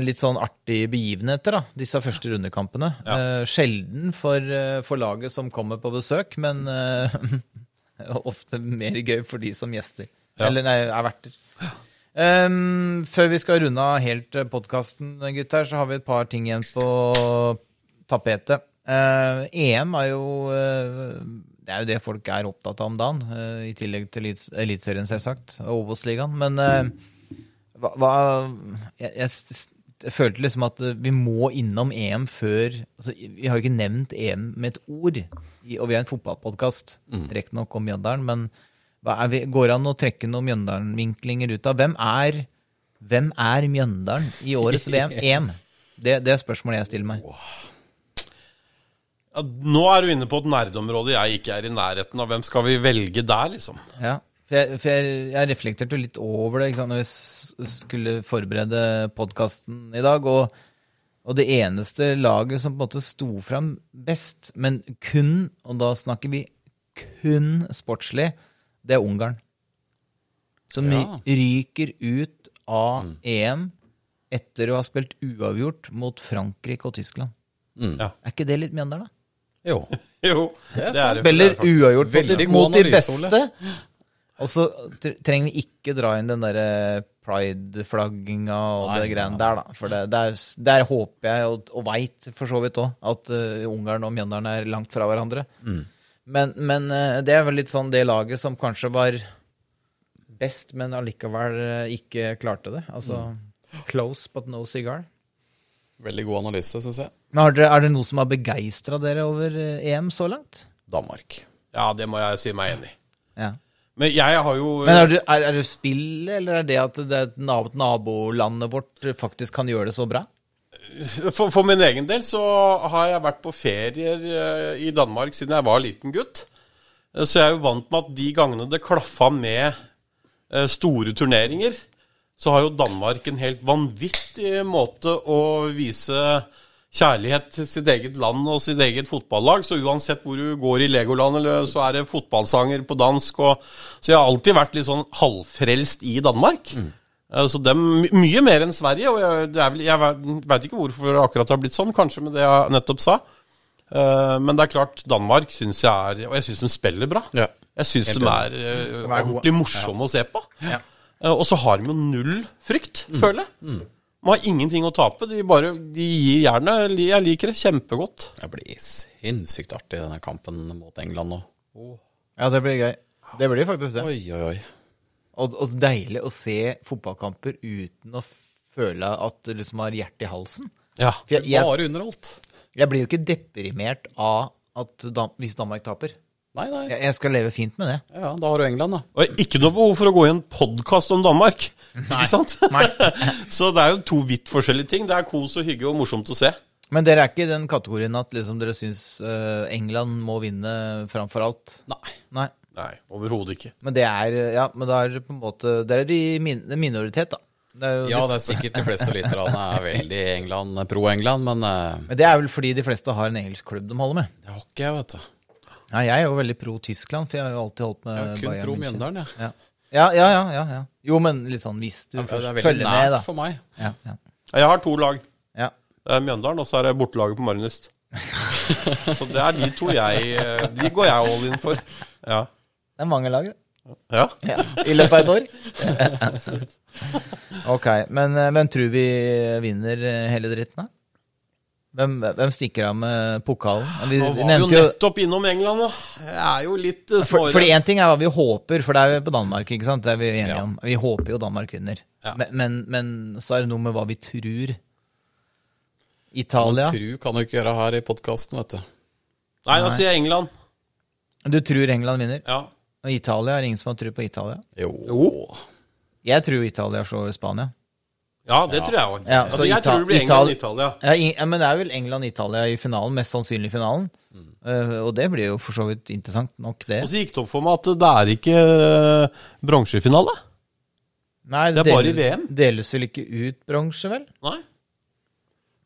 litt sånn artige begivenheter, da, disse første rundekampene. Eh, sjelden for, eh, for laget som kommer på besøk, men eh, ofte mer gøy for de som gjester. Ja. Eller nei, er verter. Um, før vi skal runde av helt podkasten, gutter, så har vi et par ting igjen på tapetet. Uh, EM er jo uh, Det er jo det folk er opptatt av om dagen, uh, i tillegg til Elites- Eliteserien, selvsagt, og Obos-ligaen. Men eh, hva, hva jeg, jeg, jeg følte liksom at eh, vi må innom EM før altså, Vi har jo ikke nevnt EM med et ord, i, og vi er en fotballpodkast, mm. riktignok om Mjøndalen, men vi, går det an å trekke noen Mjøndalen-vinklinger ut av? Hvem er, hvem er Mjøndalen i årets VM? EM? Det, det er spørsmålet jeg stiller meg. Ja, nå er du inne på et nerdeområde jeg ikke er i nærheten av. Hvem skal vi velge der, liksom? Ja, for jeg, for jeg, jeg reflekterte jo litt over det ikke sant, når vi skulle forberede podkasten i dag. Og, og det eneste laget som på en måte sto fram best, men kun, og da snakker vi kun sportslig, det er Ungarn. Som Ja. ryker ut av EM etter å ha spilt uavgjort mot Frankrike og Tyskland. Ja. Er ikke det litt Mjøndalen, da? Jo. Jo, Det er det er. Spiller det er uavgjort mot, de- beste. Og så trenger vi ikke dra inn den derre pride-flagginga og Nei, det greiene der, da. For det, der, der håper jeg, og, og veit for så vidt òg, at uh, Ungarn og Mjøndalen er langt fra hverandre. Men, men uh, det er vel litt sånn det laget som kanskje var best, men allikevel uh, ikke klarte det. Altså close but no cigar. Veldig god analyse, syns jeg. Men har dere, Er det noe som har begeistra dere over EM så langt? Danmark. Ja, det må jeg si meg enig i. Ja. Men jeg har jo Men er det, er, er det spillet, eller er det at det, nab- nabolandet vårt faktisk kan gjøre det så bra? For, for min egen del så har jeg vært på ferier eh, i Danmark siden jeg var liten gutt. Eh, Så jeg er jo vant med at de gangene det klaffa med eh, store turneringer, så har jo Danmark en helt vanvittig måte å vise kjærlighet til sitt eget land og sitt eget fotballag. Så uansett hvor du går i Legoland, eller så er det fotballsanger på dansk. Og, så jeg har alltid vært litt sånn halvfrelst i Danmark. Mm. Så dem, my- mye mer enn Sverige. Og jeg, det er vel, jeg veit ikke hvorfor det akkurat har blitt sånn, kanskje med det jeg nettopp sa. Eh, Men det er klart, Danmark syns jeg er Og jeg syns de spiller bra. Ja. Jeg syns de er eh, være gode. ordentlig morsomme å se på. Ja. Eh, Og så har de jo null frykt, Mm. føler jeg. De har ingenting å tape. De bare de gir jernet. Jeg liker det kjempegodt. Det blir sinnssykt artig, denne kampen mot England nå. Oh. Ja, det blir gøy. Det blir faktisk det. Oi, oi, oi. Og, og deilig å se fotballkamper uten å føle at du liksom har hjertet i halsen. Ja. For jeg, jeg, Bare underholdt. jeg blir jo ikke deprimert av at Dan hvis Danmark taper. Nei, nei. Jeg, jeg skal leve fint med det. Ja, da har du England, da. Og ikke noe behov for å gå i en podkast om Danmark. Nei. Ikke sant? Nei. så det er jo to vidt forskjellige ting. Det er kos og hygge og morsomt å se. Men dere er ikke i den kategorien at liksom dere syns eh, England må vinne framfor alt? Nei. Nei. Nei, overhodet ikke. Men det er Ja, men da er på en måte dere er de min, minoritet, da. Det er jo, Ja, det er sikkert de fleste lytterne er veldig England, pro England, men eh, Men det er vel fordi de fleste har en engelsk klubb de holder med. det har ikke jeg, vet du. Ja, jeg er jo veldig pro Tyskland, for jeg har jo alltid holdt med Jeg er kun Bayern pro Mjøndalen, jeg. Ja. Ja, ja, ja, ja, ja. Jo, men litt sånn hvis du Ja. Det først er veldig følger med, da. nært for meg. Ja, ja. Jeg har to lag. ja. Det er Mjøndalen, og så er det bortelaget på Marienlyst. Så det er de to jeg eh, De går jeg all in for. Ja. Det er mange lag, det. ja. Ja. I løpet av et år. ok, men eh, hvem tror vi vinner eh, hele dritten, da? Hvem, hvem stikker av med pokalen? Vi, Nå var vi jo nevnte jo nettopp innom England, da. Jeg er jo litt eh, for, småere. Fordi én ting er hva vi håper, for det er jo på Danmark, ikke sant? Det er vi enige Ja. om. Vi håper jo Danmark vinner. Ja. Men, men, men så er det noe med hva vi tror. Italia. Tru kan du ikke gjøre her i podkasten, vet du. Nei, da sier jeg England. Du tror England vinner. Ja. Og Italia er det ingen som har tro på Italia. Jo. Jeg tror Italia slår Spania. Ja, det tror jeg òg. Ja, altså, jeg Ita- tror det blir England-Italia. Ja, ja, men det er vel England-Italia i finalen, mest sannsynlig i finalen. Uh, og det blir jo for så vidt interessant nok, det. Og så gikk det opp for meg at det er ikke uh, bronsefinale. Nei, det er bare i VM. Deles vel ikke ut bronse, vel? Nei.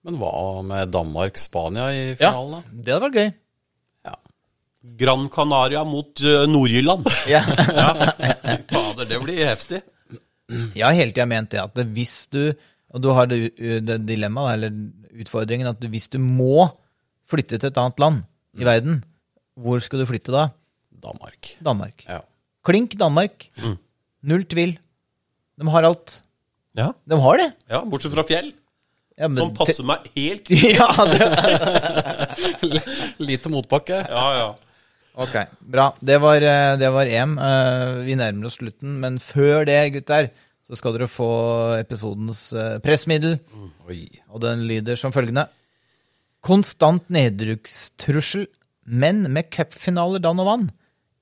Men hva med Danmark-Spania i Ja, finalen, da? det hadde vært gøy. Gran Canaria mot uh, Nord-Irland. Ja. Fader, det blir heftig. Jeg har hele tida ment det at hvis du Og du har det, det dilemmaet, eller utfordringen, at hvis du må flytte til et annet land i verden, hvor skal du flytte da? Danmark. Danmark. Ja. Klink Danmark. Null tvil. De har alt. Ja. De har det. ja, Bortsett fra fjell, Ja, men som passer meg helt ja, Lite motbakke. Ja, ja. Ok, bra. Det var, eh, det var EM. Eh, Vi nærmer oss slutten, men før det, gutter, så skal dere få episodens eh, pressmiddel. Oi. Og den lyder som følgende. Konstant nedrykkstrussel, men med cupfinaler dann og vann.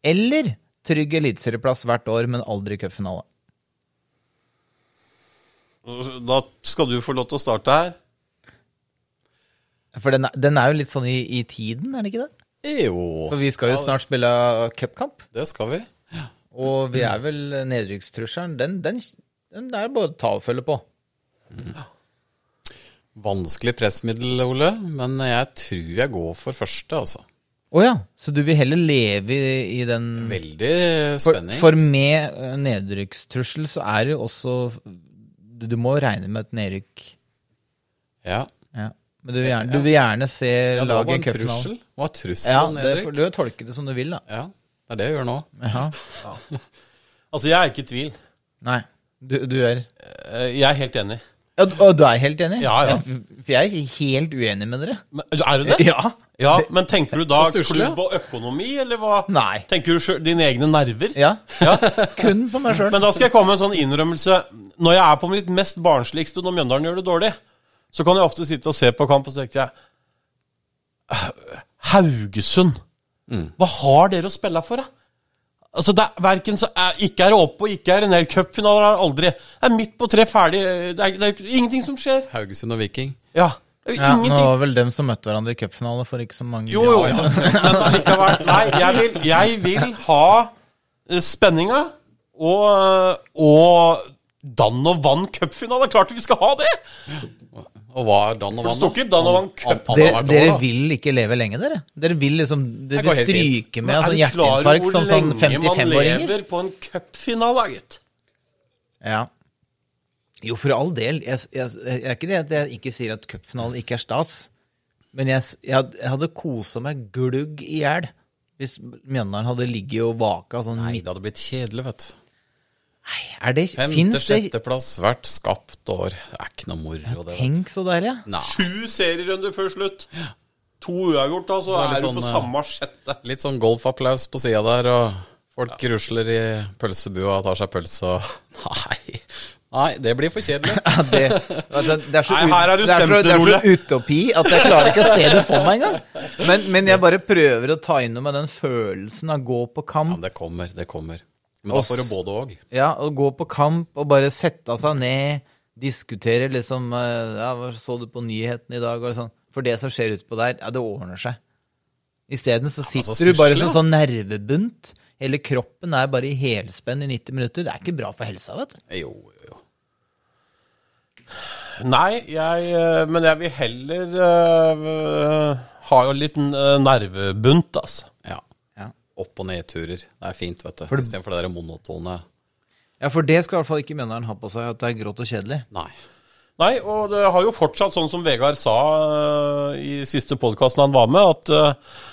Eller trygg eliteserieplass hvert år, men aldri cupfinale. Da skal du få lov til å starte her. For den, er- den er jo litt sånn i, i tiden, er den ikke det? Jo, For vi skal jo snart spille cupkamp. det skal vi. Og vi er vel nedrykkstrusselen. Den, den, den er bare å ta og følge på. Vanskelig pressmiddel, Ole, men jeg tror jeg går for første, altså. Å ja, så du vil heller leve i, i den Veldig spenning. for med eh, nedrykkstrussel så er det jo også Du, du må regne med et nedrykk. Ja. Men du vil gjerne, du vil gjerne se ja, det laget i en cupfinalen. trussel. var er trussel Ja, det, for du tolker det som du vil, da. Ja, det er det jeg gjør nå. Ja. Altså, jeg er ikke i tvil. Nei. Du, du er Eh, Jeg er helt enig. ja, du- Og du er helt enig? Ja, ja. For jeg er helt uenig med dere. Men, er du det? Ja. Ja, Men tenker du da klubb og økonomi, eller hva? Nei. Tenker du selv, dine egne nerver? Ja. Ja. Kun på meg sjøl. Men da skal jeg komme med en sånn innrømmelse. Når jeg er på mitt mest barnsligste når Mjøndalen gjør det dårlig, så kan jeg ofte sitte og se på kamp og jeg Haugesund. Hva har dere å spille for, da? Altså, det er verken så er, Ikke er det opp og ikke er det ned. Cupfinaler er aldri. Det er midt på tre ferdig. Det er, det er ingenting som skjer. Haugesund og Viking. Ja. Det er Ja, nå var vel dem som møtte hverandre i cupfinale for ikke så mange Jo, jo, men allikevel. Nei, jeg vil, jeg vil ha eh, spenninga og, og dann og vann cupfinale. Klart vi skal ha det! Og hva er Danovan? det står ikke Dan og Vann An- Cup. Dere, dere da. vil ikke leve lenge, dere? Dere vil liksom Dere vil stryke vil altså, hjerteinfarkt med Men altså, er du klar over som sånn hvor lenge man lever på en cupfinale, gitt? Ja. Jo, for all del. Jeg, jeg, jeg er ikke det at jeg ikke sier at cupfinalen ikke er stas. Men jeg, jeg, jeg hadde kosa meg glugg i hjel hvis Mjøndalen hadde ligget og vaka sånn Nei, det hadde blitt kjedelig, vet du. Er det Femte, sjetteplass hvert skapt år. Det er ikke noe moro, det. Tenk så deilig. Ja. Sju serierunder før slutt. To uavgjort, da, så, Så er er sånn, du på eh, samme sjette. litt sånn golfapplaus på sida der, og folk rusler i pølsebua og tar seg pølse og Nei. Nei, det blir for kjedelig. Ja, det, det, det er så, Nei, her er du det er det er så utopi at jeg klarer ikke å se det for meg engang. Men, men jeg bare prøver å ta inn over meg den følelsen av gå på kamp. Ja, det kommer, det kommer. Men da får du både òg. Ja, å gå på kamp og bare sette seg ned, diskutere liksom eh, Ja, hva så du på nyhetene i dag? Og sånn. For det som skjer utpå der, ja, det ordner seg. Isteden så sitter så du bare som sånn nervebunt. Hele kroppen er bare i helspenn i 90 minutter. Det er ikke bra for helsa, vet du. Jo, jo. Nei, jeg, eh, men jeg vil heller uh, ha jo litt nervebunt, altså. Opp- og nedturer. Det er fint, vet du. For det- Istedenfor det der monotone. Ja, for det skal i hvert fall ikke Mjøndalen ha på seg, at det er grått og kjedelig. Nei. Nei, og det har jo fortsatt, sånn som Vegard sa øh, i siste podkasten han var med, at øh,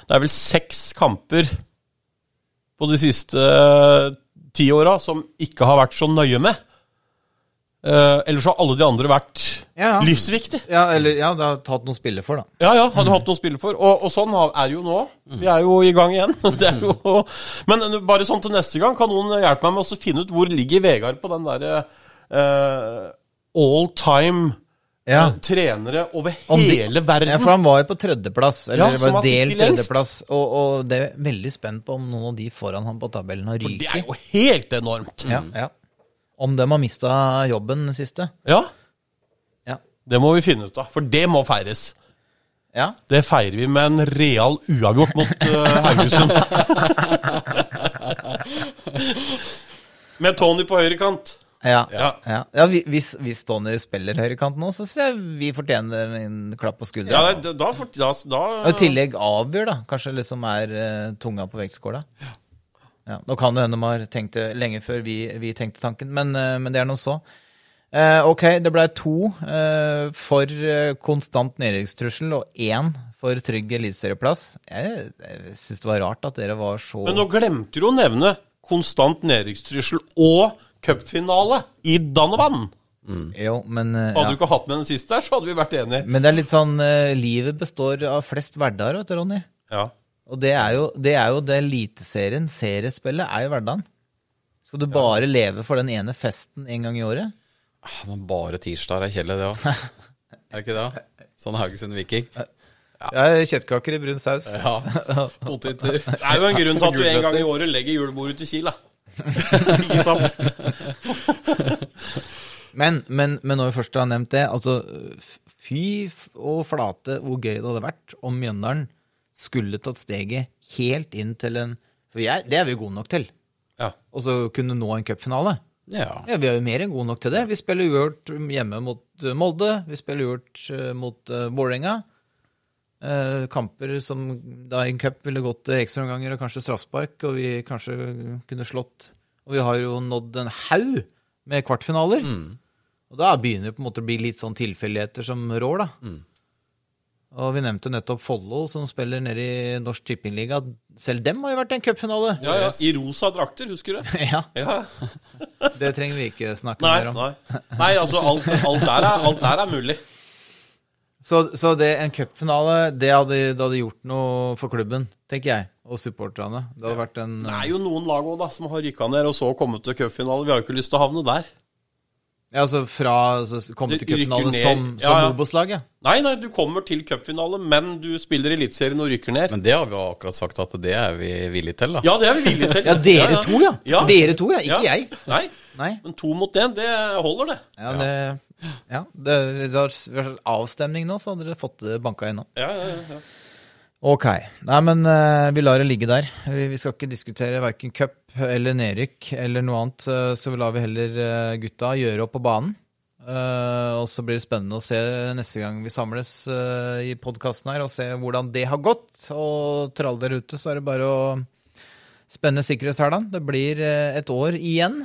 det er vel seks kamper på de siste øh, ti åra som ikke har vært så nøye med. Uh, ellers har alle de andre vært Ja, ja. livsviktige. Ja, eller ja, det har tatt noe å spille for, da. Ja, ja, hadde hatt noe å spille for. Og, og sånn er det jo nå. Vi er jo i gang igjen. Det er jo, men uh, bare sånn til neste gang, kan noen hjelpe meg med å finne ut hvor ligger Vegard på den derre uh, all time Ja. eh, trenere over hele verden? Ja, for han var jo på tredjeplass, eller Ja, var delt tredjeplass. Og, og det er veldig spent på om noen av de foran ham på tabellen har For det er jo helt enormt. Ja, ja. Om de har mista jobben siste. Ja, Ja. det må vi finne ut av. For det må feires. ja. Det feirer vi med en real uavgjort mot uh, Haugesund. med Tony på høyre kant. Ja, Ja. ja. ja hvis, hvis Tony spiller høyrekant nå, så ser jeg vi fortjener en klapp på Ja, skuldra. da, da, da, da Og i tillegg avgjør, da. Kanskje liksom er uh, tunga på vektskåla. Ja, nå kan det hende de har tenkt det lenge før vi, vi tenkte tanken, men, eh, men det er nå så. Eh, ok, det ble to eh, for eh, konstant nedrykkstrussel og én for trygg eliteserieplass. Jeg, jeg syns det var rart at dere var så Men nå glemte du å nevne konstant nedrykkstrussel og cupfinale i Danovan. Jo, men eh, Hadde ja. du ikke hatt med den siste der, så hadde vi vært enige. Men det er litt sånn Livet består av flest hverdager, vet du, Ronny. Ja. Og det er jo det, er jo det eliteserien, seriespillet, er jo hverdagen. Skal du bare leve for den ene festen en gang i året? Ah, Men bare tirsdag er kjedelig, det òg. Er det ikke det? Sånn Haugesund Viking. Ja, Kjøttkaker i brun saus. Ja. Poteter. Det er jo en grunn til at du en gang i året legger julebordet til Kiel, da. ikke sant? Men, men, men når vi først har nevnt det, altså fy og flate hvor gøy det hadde vært om Mjøndalen skulle tatt steget helt inn til en For jeg, det er vi gode nok til. Ja. Og så kunne nå en cupfinale. Ja. Ja, vi er jo mer enn gode nok til det. Vi spiller uavgjort hjemme mot eh, Molde. Vi spiller uavgjort eh, mot uh, Vålerenga. Uh, kamper som da i en cup ville gått til ekstraomganger og kanskje straffspark, og vi kanskje kunne slått Og vi har jo nådd en haug med kvartfinaler. Og da begynner det på en måte å bli litt sånn tilfeldigheter som rår, da. Og vi nevnte nettopp Follo, som spiller nede i Norsk Tippingliga. Selv dem har jo vært i en cupfinale. Ja, ja. I rosa drakter, husker du? ja, Ja. det trenger vi ikke snakke Nei, mer om. nei. nei altså, alt, alt, der er, alt der er mulig. Så, så det, en cupfinale, det hadde, det hadde gjort noe for klubben, tenker jeg, og supporterne. Det hadde vært en Det er jo noen lag òg, da, som har rykka ned og så kommet til cupfinale. Vi har jo ikke lyst til å havne der. Ja, altså fra altså, komme til cupfinale ned. som, Ja, som ja. Obos-lag. Nei, nei, du kommer til cupfinale, men du spiller Eliteserien og rykker ned. Men det har vi jo akkurat sagt at det er vi villige til, da. Ja, det er vi villige til. Ja, dere to, ja. Ja. Dere to, ja. Ikke Ja. jeg. Nei, Nei. men to mot én, det holder, det. Ja, det, ja, det, det har vært avstemning nå, så hadde dere fått det banka inn nå. Ja, ja, ja, ja. Ok. Nei, men uh, vi lar det ligge der. Vi, vi skal ikke diskutere verken cup eller nedrykk eller noe annet, eh, så lar vi heller eh, gutta gjøre opp på banen. Uh, og så blir det spennende å se neste gang vi samles uh, i podkasten her, og se hvordan det har gått. Og trall dere ute så er det bare å spenne sikkerhetshælene. Det blir uh, et år igjen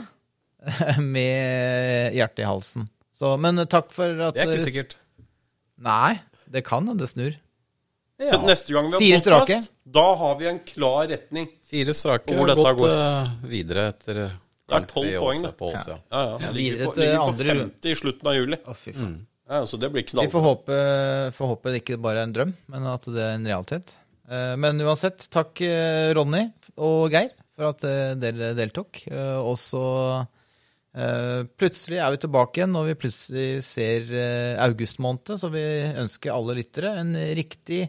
med hjertet i halsen. Så, men takk for at Det er ikke sikkert. Nei, det kan hende det snur. Så neste gang vi Fire har strake. podcast, da har vi en klar retning. Fire strake Hvor har dette gått går. eh, videre etter Det er kamp tolv i poeng, på Åse. Ja. Ja, ja. Ja, Ligger videre på, til ligger på andre- 50 i slutten av juli. Å, fy faen. Ja, så det blir Vi får knallbra. håpe, får håpe det ikke bare er en drøm, men at det er en realitet. Eh, Men uansett, takk eh, Ronny og Geir for at eh, dere deltok. Eh, Og så eh, plutselig er vi tilbake igjen når vi plutselig ser eh, august måned, så vi ønsker alle lyttere en riktig